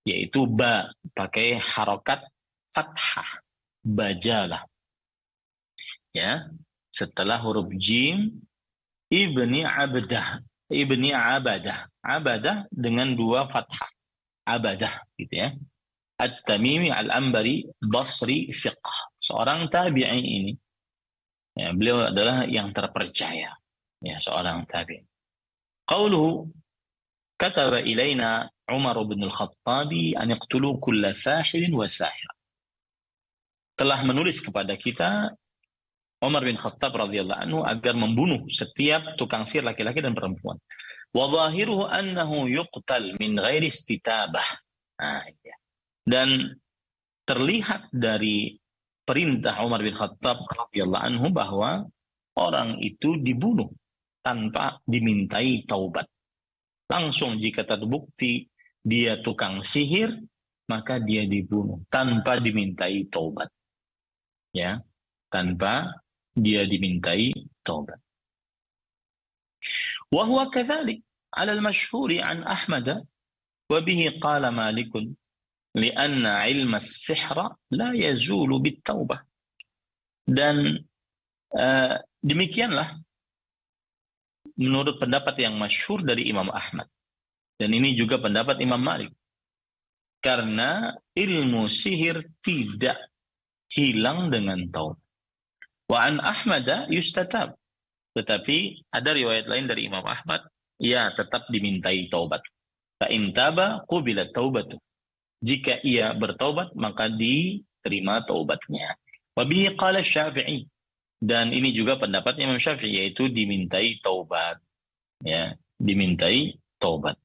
yaitu ba pakai harokat fathah bajalah ya setelah huruf jim ibni abdah ibni abadah. Abadah dengan dua fathah. Abadah gitu ya. At-Tamimi Al-Ambari Basri Fiqh. Seorang tabi'i ini. Ya, beliau adalah yang terpercaya. Ya, seorang tabi'i. Qauluhu kataba ilaina Umar bin Al-Khattabi an yaqtulu kulla sahirin wa sahir. Telah menulis kepada kita Umar bin Khattab radhiyallahu anhu agar membunuh setiap tukang sihir laki-laki dan perempuan. Wa zahiruhu annahu yuqtal min ghairi istitabah. Nah, ya. Dan terlihat dari perintah Umar bin Khattab radhiyallahu anhu bahwa orang itu dibunuh tanpa dimintai taubat. Langsung jika terbukti dia tukang sihir, maka dia dibunuh tanpa dimintai taubat. Ya, tanpa dia dimintai taubat. وهو كذلك على المشهور عن أحمد وبه قال مالك لأن علم السحر لا يزول بالتوبة dan uh, demikianlah menurut pendapat yang masyhur dari Imam Ahmad dan ini juga pendapat Imam Malik karena ilmu sihir tidak hilang dengan taubat Wa an Ahmada yustatab. Tetapi ada riwayat lain dari Imam Ahmad, ia tetap dimintai taubat. Fa in taba qubila taubatu. Jika ia bertaubat maka diterima taubatnya. Wa bihi qala Syafi'i. Dan ini juga pendapatnya Imam Syafi'i yaitu dimintai taubat. Ya, dimintai taubat.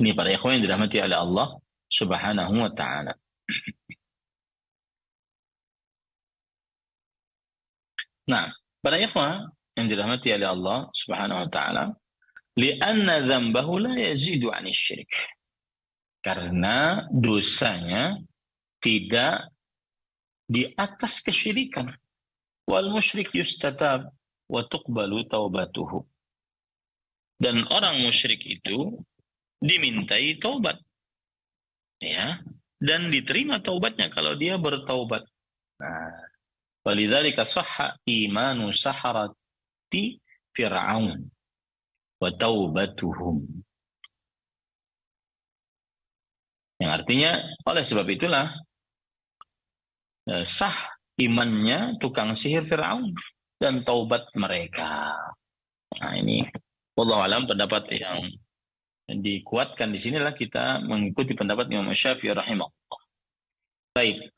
Ini para ikhwan yang dirahmati oleh Allah Subhanahu wa taala. Nah, para ikhwah yang dirahmati oleh Allah Subhanahu wa taala, li'anna dzambahu la yazidu 'ani syirik. Karena dosanya tidak di atas kesyirikan. Wal musyrik yustatab wa tuqbalu taubatuhu. Dan orang musyrik itu dimintai taubat. Ya, dan diterima taubatnya kalau dia bertaubat. Nah, Walidzalika sahha imanu saharati Fir'aun wa taubatuhum. Yang artinya oleh sebab itulah sah imannya tukang sihir Fir'aun dan taubat mereka. Nah ini Allah alam pendapat yang dikuatkan di sinilah kita mengikuti pendapat Imam Syafi'i rahimahullah. Baik,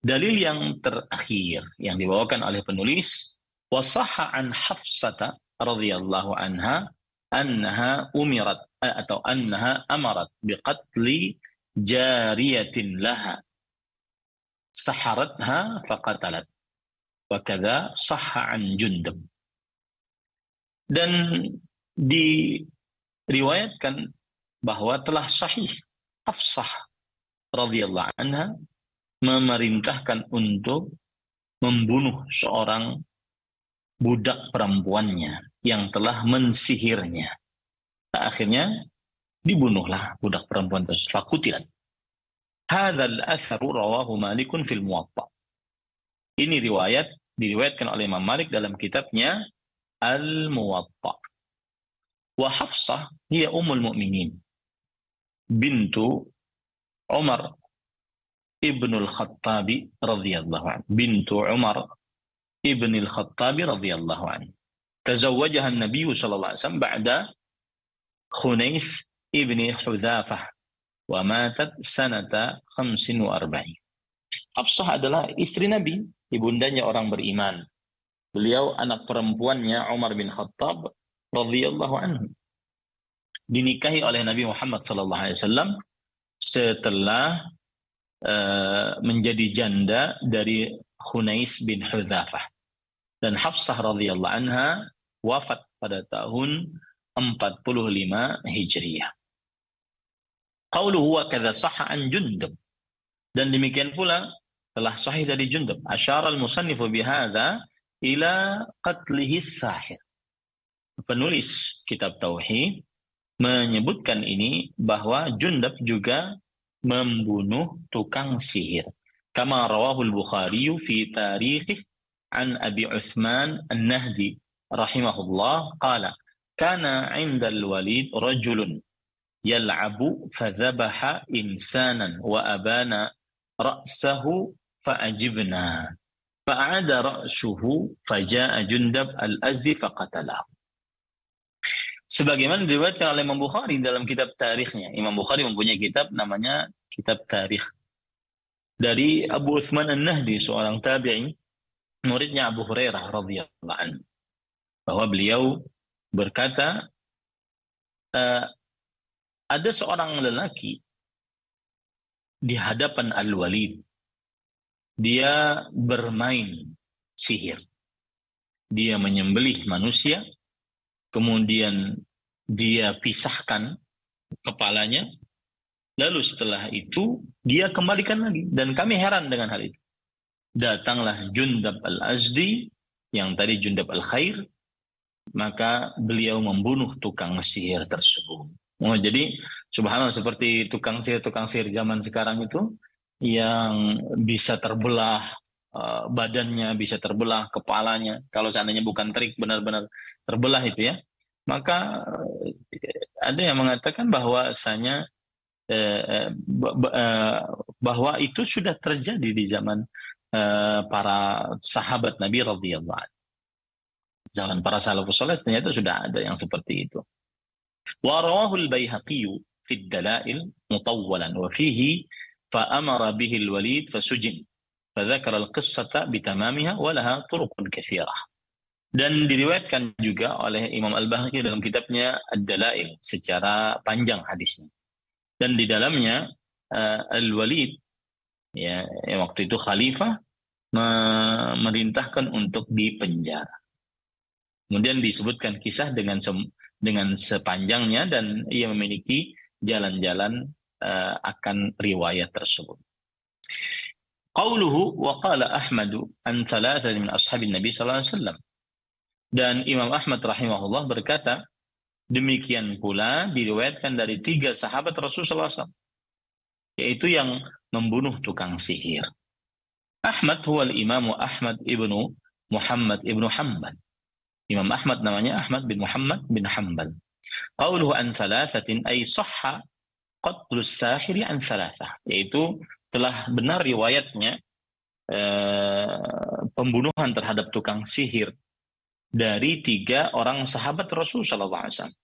Dalil yang terakhir yang dibawakan oleh penulis wasaha an Hafsata radhiyallahu anha annaha umirat eh, atau annaha amarat biqatli jariyatin laha saharatha faqatalat. Wa kadza sahha an Jundub. Dan diriwayatkan bahwa telah sahih Hafsah radhiyallahu anha memerintahkan untuk membunuh seorang budak perempuannya yang telah mensihirnya. Akhirnya dibunuhlah budak perempuan tersebut. Fakutilat. Hadzal atharu rawahu Malikun fil Muwatta. Ini riwayat diriwayatkan oleh Imam Malik dalam kitabnya Al-Muwatta. Wa Hafsah hiya ummul mu'minin. Bintu Umar ibnul Khattabi radhiyallahu anhu. Bintu Umar ibnul Khattabi radhiyallahu anhu. تزوجها النبي صلى الله عليه وسلم بعد خنيس ابن حذافة وماتت سنة 45 Hafsah adalah istri Nabi, ibundanya orang beriman. Beliau anak perempuannya Umar bin Khattab radhiyallahu anhu. Dinikahi oleh Nabi Muhammad sallallahu alaihi wasallam setelah uh, menjadi janda dari Hunais bin Hudzafah. Dan Hafsah radhiyallahu anha wafat pada tahun 45 Hijriah. Qauluhu wa kadza sahha an Jundub. Dan demikian pula telah sahih dari Jundub. Asyara al-musannifu bihadza ila qatlihi sahir. Penulis kitab Tauhid menyebutkan ini bahwa Jundub juga membunuh tukang sihir. Kama rawahul Bukhari fi tarikh an Abi Utsman An-Nahdi rahimahullah qala kana 'inda al-Walid rajulun yal'abu fadhabaha insanan wa abana ra'sahu fa'ajibna fa'ada ra'suhu faja'a Jundab al-Azdi faqatalahu Sebagaimana diriwayatkan oleh Imam Bukhari dalam kitab tarikhnya. Imam Bukhari mempunyai kitab namanya Kitab Tarikh. Dari Abu Uthman An-Nahdi, seorang tabi'in, muridnya Abu Hurairah radhiyallahu anhu. Bahwa beliau berkata, uh, ada seorang lelaki di hadapan Al-Walid dia bermain sihir. Dia menyembelih manusia, kemudian dia pisahkan kepalanya, lalu setelah itu dia kembalikan lagi. Dan kami heran dengan hal itu. Datanglah Jundab al-Azdi, yang tadi Jundab al-Khair, maka beliau membunuh tukang sihir tersebut. Oh, jadi subhanallah seperti tukang sihir-tukang sihir zaman sekarang itu, yang bisa terbelah Eh, badannya bisa terbelah, kepalanya. Kalau seandainya bukan trik benar-benar terbelah itu ya, maka eh, ada yang mengatakan bahwasanya eh, eh, bahwa itu sudah terjadi di zaman para sahabat Nabi radhiyallahu anhu. Zaman para salafus saleh ternyata sudah ada yang seperti itu. Wa rawahul Baihaqi fi dalail mutawwalan wa fihi fa amara bihi al-Walid fa. فذكر القصة بتمامها ولها طرق كثيرة dan diriwayatkan juga oleh Imam Al-Bahaqi dalam kitabnya Ad-Dalail secara panjang hadisnya. Dan di dalamnya uh, Al-Walid ya yang waktu itu khalifah memerintahkan untuk dipenjara. Kemudian disebutkan kisah dengan dengan sepanjangnya dan ia memiliki jalan-jalan uh, akan riwayat tersebut. Qauluhu wa qala Ahmad an thalatha min ashabin Nabi sallallahu alaihi wasallam. Dan Imam Ahmad rahimahullah berkata, demikian pula diriwayatkan dari tiga sahabat Rasulullah SAW, yaitu yang membunuh tukang sihir. Ahmad huwa al-Imam Ahmad ibnu Muhammad ibnu Hanbal. Imam Ahmad namanya Ahmad bin Muhammad bin Hanbal. Qauluhu an thalathatin ay sahha qatlus sahiri an salasah, yaitu telah benar riwayatnya eh, pembunuhan terhadap tukang sihir dari tiga orang sahabat Rasul sallallahu alaihi wasallam.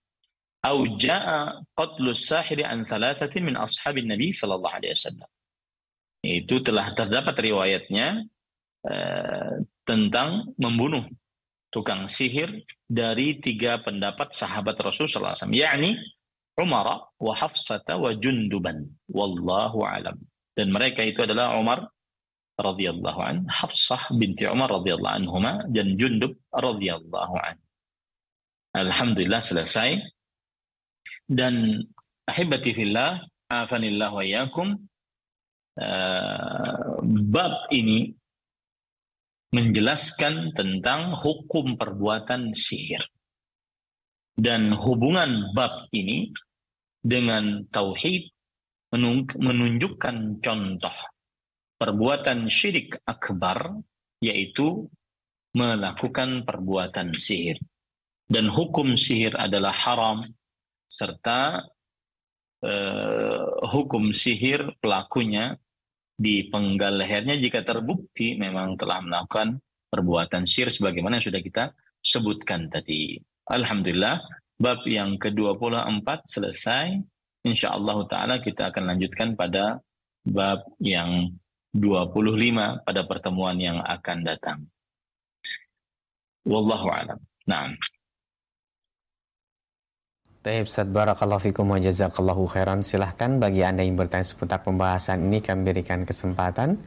Au jaa qatlus sahiri an thalathatin min ashabin Nabi sallallahu alaihi wasallam. Itu telah terdapat riwayatnya eh, tentang membunuh tukang sihir dari tiga pendapat sahabat Rasul sallallahu alaihi wasallam, yakni Umar wa Hafsata wa Junduban. Wallahu alam. Dan mereka itu adalah Umar radhiyallahu an, Hafsah binti Umar radhiyallahu anhuma dan Jundub radhiyallahu an. Alhamdulillah selesai. Dan ahibati fillah, afanillah wa yakum, uh, bab ini menjelaskan tentang hukum perbuatan sihir. Dan hubungan bab ini dengan tauhid menunjukkan contoh perbuatan syirik akbar yaitu melakukan perbuatan sihir dan hukum sihir adalah haram serta eh, hukum sihir pelakunya dipenggal lehernya jika terbukti memang telah melakukan perbuatan sihir sebagaimana yang sudah kita sebutkan tadi. Alhamdulillah bab yang ke-24 selesai. Insya Allah Ta'ala kita akan lanjutkan pada bab yang 25 pada pertemuan yang akan datang. Wallahu alam. Nah. Taib Ustaz Barakallahu Fikum wa Jazakallahu Khairan Silahkan bagi Anda yang bertanya seputar pembahasan ini Kami berikan kesempatan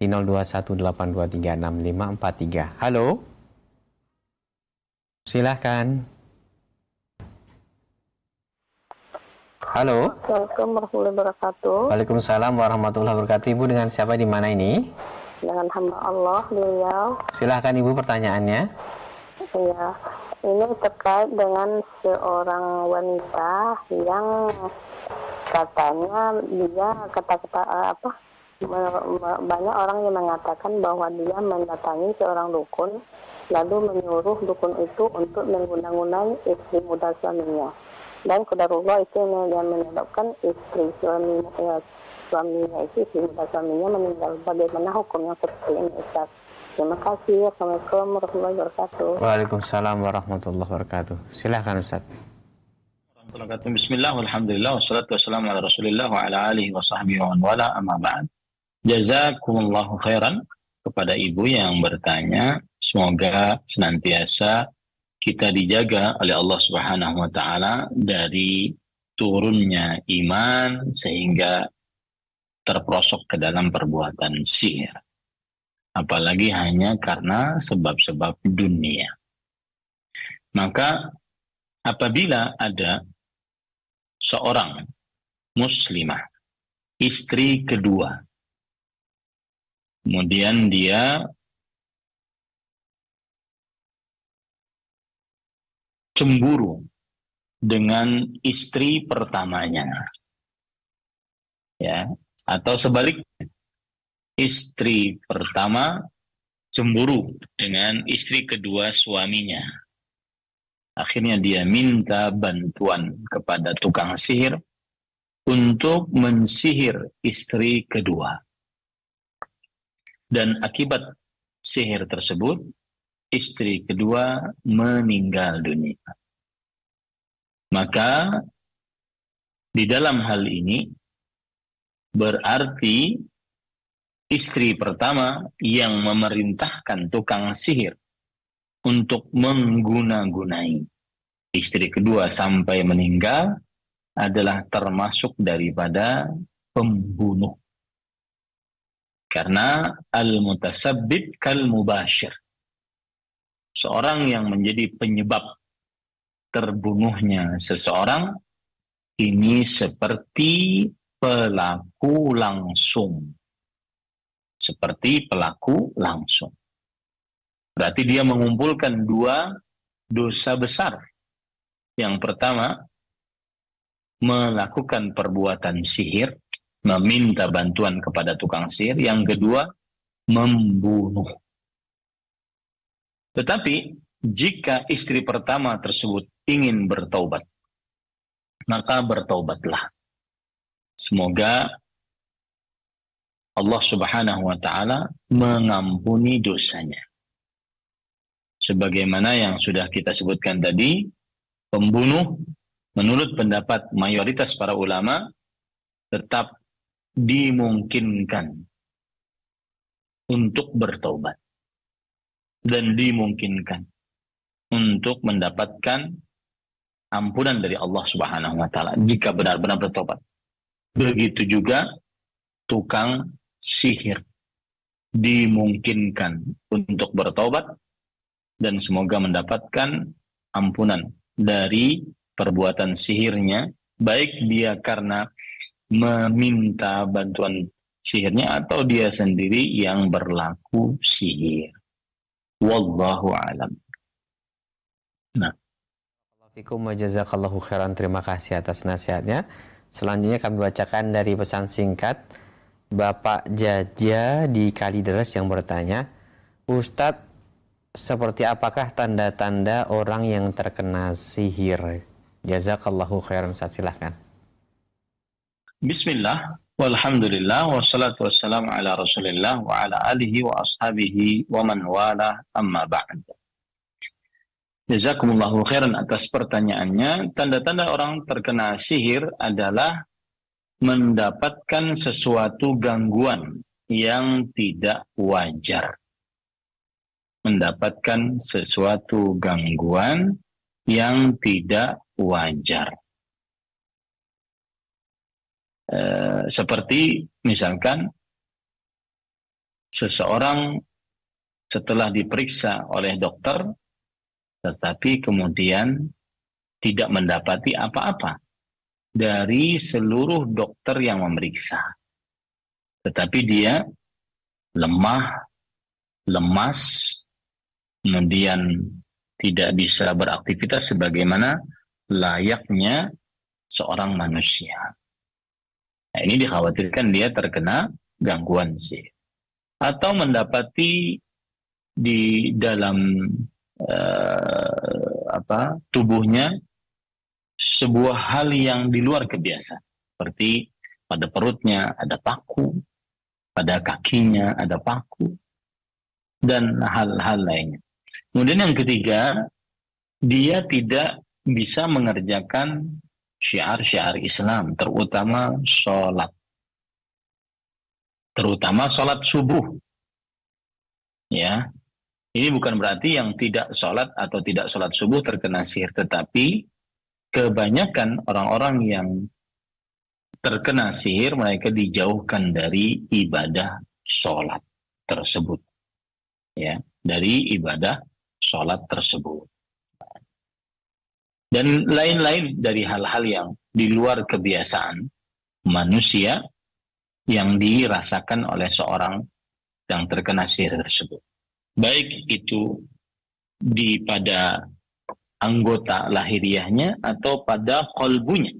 Di 0218236543 Halo Silahkan Halo. Assalamualaikum warahmatullahi wabarakatuh. Waalaikumsalam warahmatullahi wabarakatuh. Ibu dengan siapa di mana ini? Dengan hamba Allah beliau. Silahkan Ibu pertanyaannya. Iya, ini terkait dengan seorang wanita yang katanya dia kata-kata apa banyak orang yang mengatakan bahwa dia mendatangi seorang dukun lalu menyuruh dukun itu untuk mengguna-gunai istri muda suaminya dan kodarullah itu yang menyebabkan istri suami ya, suaminya itu istri muda suaminya meninggal. Bagaimana hukumnya seperti ini Ustaz? Terima kasih. Assalamualaikum warahmatullahi wabarakatuh. Waalaikumsalam warahmatullahi wabarakatuh. Silahkan Ustaz. Bismillah, alhamdulillah, wassalatu wassalamu ala rasulillah wa ala alihi wa sahbihi wa wala amma ba'd. Jazakumullahu khairan kepada ibu yang bertanya. Semoga senantiasa kita dijaga oleh Allah Subhanahu wa taala dari turunnya iman sehingga terprosok ke dalam perbuatan sihir. Apalagi hanya karena sebab-sebab dunia. Maka apabila ada seorang muslimah, istri kedua, kemudian dia cemburu dengan istri pertamanya. Ya, atau sebaliknya. Istri pertama cemburu dengan istri kedua suaminya. Akhirnya dia minta bantuan kepada tukang sihir untuk mensihir istri kedua. Dan akibat sihir tersebut, istri kedua meninggal dunia. Maka di dalam hal ini berarti istri pertama yang memerintahkan tukang sihir untuk mengguna-gunai istri kedua sampai meninggal adalah termasuk daripada pembunuh. Karena al-mutasabbib kal mubashir seorang yang menjadi penyebab terbunuhnya seseorang ini seperti pelaku langsung. Seperti pelaku langsung. Berarti dia mengumpulkan dua dosa besar. Yang pertama, melakukan perbuatan sihir, meminta bantuan kepada tukang sihir. Yang kedua, membunuh. Tetapi jika istri pertama tersebut ingin bertaubat, maka bertaubatlah. Semoga Allah Subhanahu wa taala mengampuni dosanya. Sebagaimana yang sudah kita sebutkan tadi, pembunuh menurut pendapat mayoritas para ulama tetap dimungkinkan untuk bertaubat dan dimungkinkan untuk mendapatkan ampunan dari Allah Subhanahu wa taala jika benar-benar bertobat. Begitu juga tukang sihir. dimungkinkan untuk bertobat dan semoga mendapatkan ampunan dari perbuatan sihirnya baik dia karena meminta bantuan sihirnya atau dia sendiri yang berlaku sihir. Wallahu alam. Nah. Fikum jazakallahu khairan. Terima kasih atas nasihatnya. Selanjutnya kami bacakan dari pesan singkat Bapak Jaja di Kalideres yang bertanya, Ustadz, seperti apakah tanda-tanda orang yang terkena sihir? Jazakallahu khairan, saat silahkan. Bismillah, walhamdulillah, wassalatu wassalamu ala rasulillah wa ala alihi wa ashabihi wa man wala amma ba'd. Jazakumullahu khairan atas pertanyaannya. Tanda-tanda orang terkena sihir adalah mendapatkan sesuatu gangguan yang tidak wajar. Mendapatkan sesuatu gangguan yang tidak wajar. E, seperti misalkan seseorang setelah diperiksa oleh dokter, tetapi kemudian tidak mendapati apa-apa dari seluruh dokter yang memeriksa. Tetapi dia lemah, lemas, kemudian tidak bisa beraktivitas sebagaimana layaknya seorang manusia. Nah, ini dikhawatirkan dia terkena gangguan sih. Atau mendapati di dalam uh, apa tubuhnya sebuah hal yang di luar kebiasaan. Seperti pada perutnya ada paku, pada kakinya ada paku, dan hal-hal lainnya. Kemudian yang ketiga, dia tidak bisa mengerjakan syiar-syiar Islam, terutama sholat. Terutama sholat subuh. Ya, ini bukan berarti yang tidak sholat atau tidak sholat subuh terkena sihir, tetapi kebanyakan orang-orang yang terkena sihir mereka dijauhkan dari ibadah sholat tersebut ya dari ibadah sholat tersebut dan lain-lain dari hal-hal yang di luar kebiasaan manusia yang dirasakan oleh seorang yang terkena sihir tersebut baik itu di pada anggota lahiriahnya atau pada kolbunya.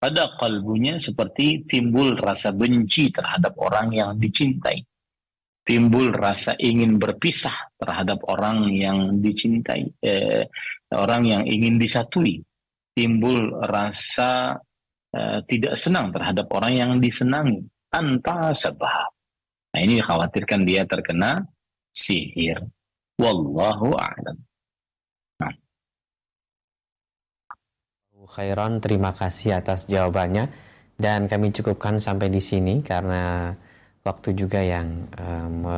Pada kolbunya seperti timbul rasa benci terhadap orang yang dicintai. Timbul rasa ingin berpisah terhadap orang yang dicintai. Eh, orang yang ingin disatui. Timbul rasa eh, tidak senang terhadap orang yang disenangi. Tanpa sebab. Nah ini dikhawatirkan dia terkena sihir. Wallahu a'lam. khairan, terima kasih atas jawabannya. Dan kami cukupkan sampai di sini karena waktu juga yang um,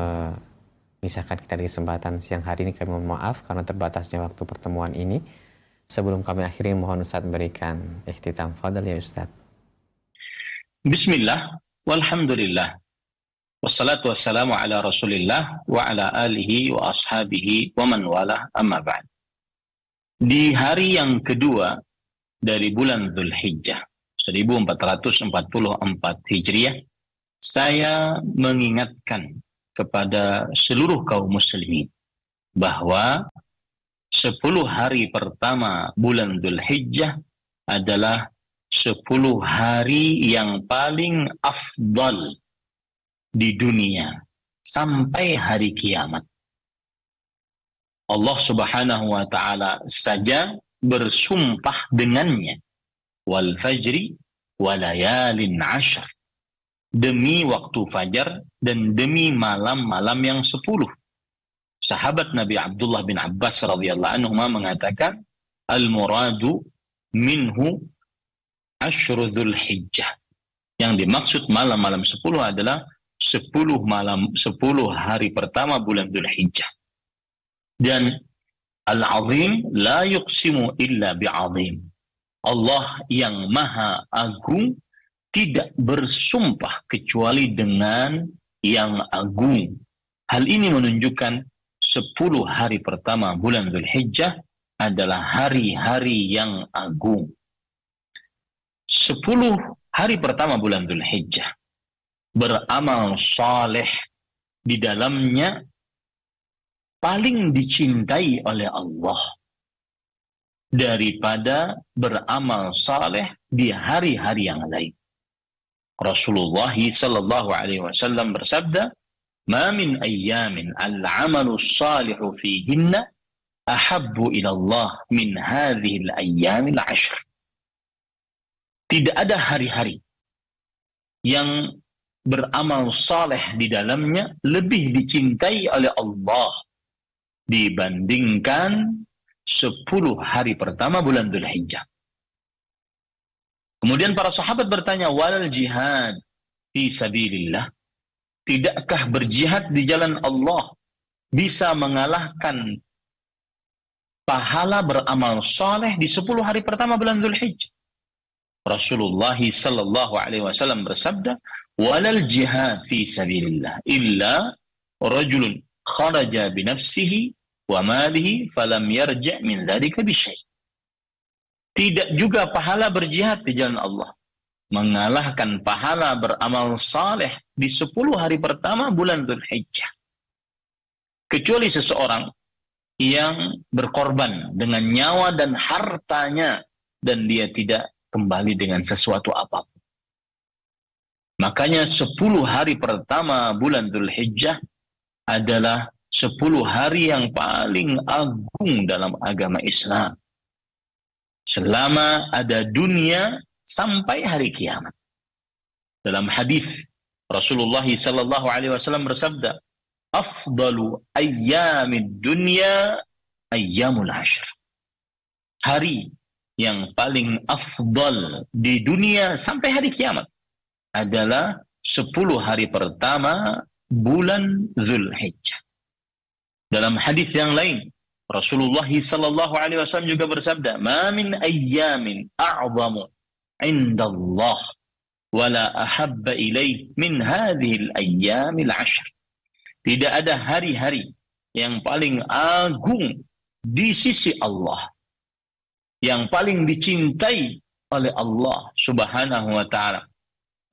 memisahkan kita di kesempatan siang hari ini. Kami mohon maaf karena terbatasnya waktu pertemuan ini. Sebelum kami akhiri, mohon Ustaz berikan ikhtitam fadal ya Ustaz. Bismillah, walhamdulillah. Wassalatu wassalamu ala rasulillah wa ala alihi wa ashabihi wa man wala amma ba'd. Di hari yang kedua dari bulan Zulhijjah 1444 Hijriah saya mengingatkan kepada seluruh kaum muslimin bahwa 10 hari pertama bulan Zulhijjah adalah 10 hari yang paling afdal di dunia sampai hari kiamat. Allah Subhanahu wa taala saja bersumpah dengannya wal fajri walayalin ashar demi waktu fajar dan demi malam-malam yang sepuluh. Sahabat Nabi Abdullah bin Abbas radhiyallahu anhu mengatakan al muradu minhu ashru hijjah yang dimaksud malam-malam sepuluh adalah sepuluh malam sepuluh hari pertama bulan Dhul Hijjah dan Al-Azim la yuqsimu illa bi'azim. Allah yang maha agung tidak bersumpah kecuali dengan yang agung. Hal ini menunjukkan 10 hari pertama bulan Zulhijjah adalah hari-hari yang agung. 10 hari pertama bulan Zulhijjah beramal saleh di dalamnya paling dicintai oleh Allah daripada beramal saleh di hari-hari yang lain. Rasulullah sallallahu alaihi wasallam bersabda, "Ma min ayyamin al-'amalu salihu fihinna ahabbu ila Allah min hadhihi al-ayyam al-'ashr." Tidak ada hari-hari yang beramal saleh di dalamnya lebih dicintai oleh Allah dibandingkan 10 hari pertama bulan Dhul Hijjah. Kemudian para sahabat bertanya, walal jihad fi sabilillah. Tidakkah berjihad di jalan Allah bisa mengalahkan pahala beramal saleh di 10 hari pertama bulan Dhul Hijjah? Rasulullah sallallahu alaihi wasallam bersabda, walal jihad fi sabilillah illa rajulun kharaja bi nafsihi wa malihi falam yarja' min dzalika bi syai'. Tidak juga pahala berjihad di jalan Allah mengalahkan pahala beramal saleh di 10 hari pertama bulan Dzulhijjah. Kecuali seseorang yang berkorban dengan nyawa dan hartanya dan dia tidak kembali dengan sesuatu apa pun. Makanya 10 hari pertama bulan Dhul Hijjah adalah 10 hari yang paling agung dalam agama Islam. Selama ada dunia sampai hari kiamat. Dalam hadis Rasulullah sallallahu alaihi wasallam bersabda, "Afdalu ayyamid dunya ayyamul ashr." Hari yang paling afdal di dunia sampai hari kiamat adalah 10 hari pertama bulan Zulhijjah. Dalam hadis yang lain, Rasulullah sallallahu alaihi wasallam juga bersabda, "Ma min ayyamin a'zamu 'inda Allah wala ahabba ilaih min hadhihi al-ayyamil 'ashr." Tidak ada hari-hari yang paling agung di sisi Allah yang paling dicintai oleh Allah Subhanahu wa taala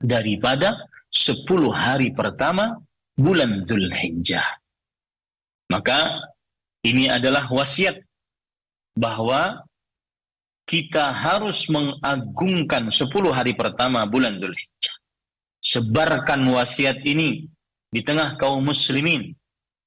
daripada 10 hari pertama bulan Zulhijjah. Maka ini adalah wasiat bahwa kita harus mengagungkan 10 hari pertama bulan Zulhijjah. Sebarkan wasiat ini di tengah kaum muslimin.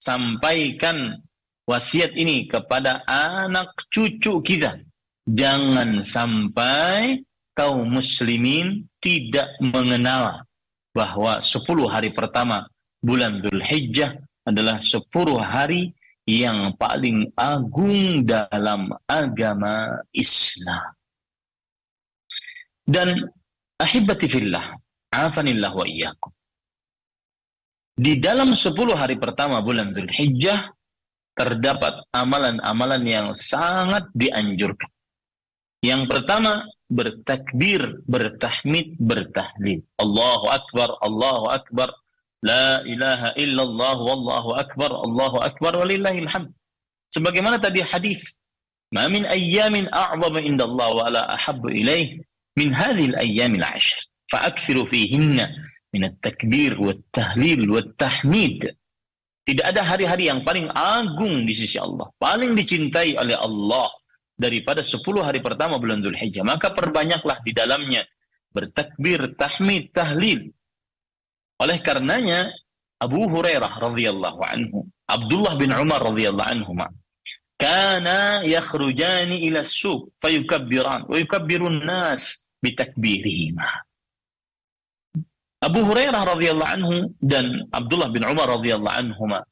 Sampaikan wasiat ini kepada anak cucu kita. Jangan sampai kaum muslimin tidak mengenal bahwa 10 hari pertama bulan Dhul Hijjah adalah 10 hari yang paling agung dalam agama Islam. Dan ahibati fillah, afanillah wa iyyakum. Di dalam 10 hari pertama bulan Dhul Hijjah terdapat amalan-amalan yang sangat dianjurkan. Yang pertama, bertakbir, bertahmid, bertahlil. Allahu Akbar, Allahu Akbar, La ilaha illallah, wallahu akbar, Allahu akbar, walillahil hamd. Sebagaimana tadi hadis, Ma min ayyamin a'zama inda Allah wa la ahabbu ilaih min hadhil ayyamil ashr. Fa'akthiru fihinna min at-takbir wa tahlil wa tahmid. Tidak ada hari-hari yang paling agung di sisi Allah, paling dicintai oleh Allah daripada 10 hari pertama bulan Dzulhijjah. Maka perbanyaklah di dalamnya bertakbir, tahmid, tahlil. Oleh karenanya Abu Hurairah radhiyallahu anhu, Abdullah bin Umar radhiyallahu anhu, kana yakhrujani ila suq fayukabbiran wa yukabbirun nas bitakbirihima. Abu Hurairah radhiyallahu anhu dan Abdullah bin Umar radhiyallahu anhuma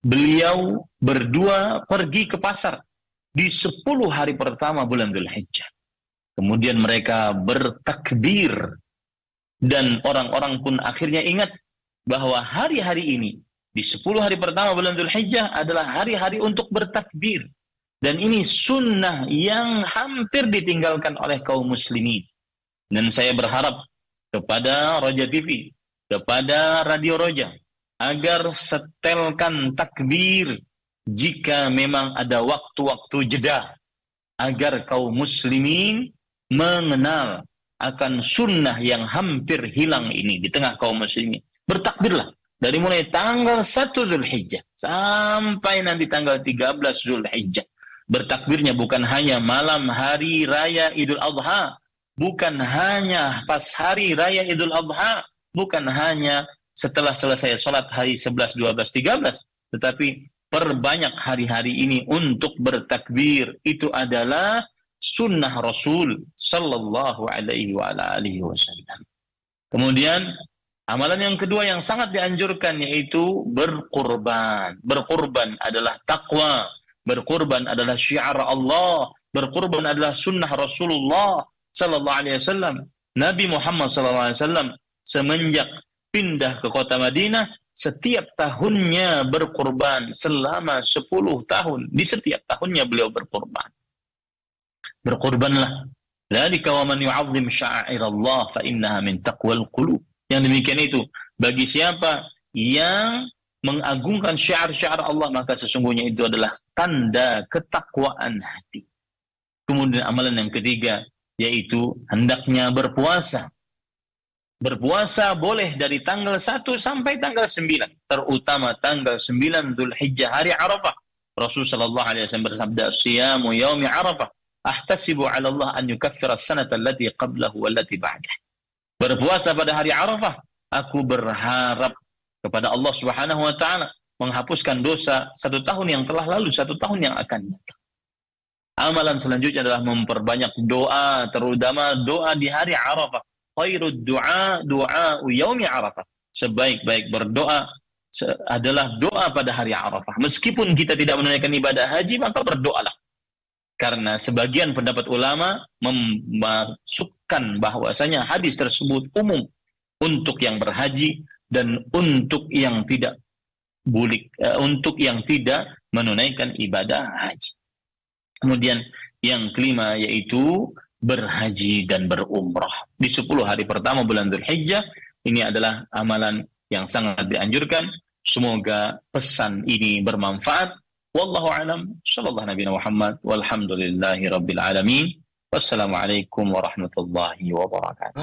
beliau berdua pergi ke pasar di 10 hari pertama bulan Dhul Hijjah. Kemudian mereka bertakbir dan orang-orang pun akhirnya ingat bahwa hari-hari ini di 10 hari pertama bulan Dhul Hijjah adalah hari-hari untuk bertakbir. Dan ini sunnah yang hampir ditinggalkan oleh kaum muslimin. Dan saya berharap kepada Roja TV, kepada Radio Roja, agar setelkan takbir jika memang ada waktu-waktu jeda agar kaum muslimin mengenal akan sunnah yang hampir hilang ini di tengah kaum muslimin. Bertakbirlah dari mulai tanggal 1 Zulhijjah sampai nanti tanggal 13 Zulhijjah. Bertakbirnya bukan hanya malam hari raya Idul Adha, bukan hanya pas hari raya Idul Adha, bukan hanya setelah selesai sholat hari 11, 12, 13, tetapi perbanyak hari-hari ini untuk bertakbir. Itu adalah sunnah Rasul sallallahu alaihi wa alihi wasallam. Kemudian amalan yang kedua yang sangat dianjurkan yaitu berkurban. Berkurban adalah takwa, berkurban adalah syiar Allah, berkurban adalah sunnah Rasulullah sallallahu alaihi wasallam. Nabi Muhammad sallallahu alaihi wasallam semenjak pindah ke kota Madinah, setiap tahunnya berkorban selama 10 tahun. Di setiap tahunnya beliau berkorban. Berkorbanlah. Dzalika wa man yu'azzim Allah fa innaha min taqwal qulub. Yang demikian itu bagi siapa yang mengagungkan syiar-syiar Allah maka sesungguhnya itu adalah tanda ketakwaan hati. Kemudian amalan yang ketiga yaitu hendaknya berpuasa Berpuasa boleh dari tanggal 1 sampai tanggal 9, terutama tanggal 9 Dhul Hijjah hari Arafah. Rasulullah sallallahu alaihi wasallam bersabda, "Siyamu yaumi Arafah ahtasibu 'ala Allah an yukaffira as-sanata allati qablahu wallati ba'dah." Berpuasa pada hari Arafah, aku berharap kepada Allah Subhanahu wa taala menghapuskan dosa satu tahun yang telah lalu, satu tahun yang akan datang. Amalan selanjutnya adalah memperbanyak doa, terutama doa di hari Arafah khairud du'a du'a yaumi Arafah. Sebaik-baik berdoa adalah doa pada hari Arafah. Meskipun kita tidak menunaikan ibadah haji, maka berdoalah. Karena sebagian pendapat ulama memasukkan bahwasanya hadis tersebut umum untuk yang berhaji dan untuk yang tidak bulik uh, untuk yang tidak menunaikan ibadah haji. Kemudian yang kelima yaitu berhaji dan berumrah. Di 10 hari pertama bulan Dzulhijjah ini adalah amalan yang sangat dianjurkan. Semoga pesan ini bermanfaat. Wallahu alam. Sallallahu Nabi Muhammad. Walhamdulillahi Rabbil Alamin. Wassalamualaikum warahmatullahi wabarakatuh.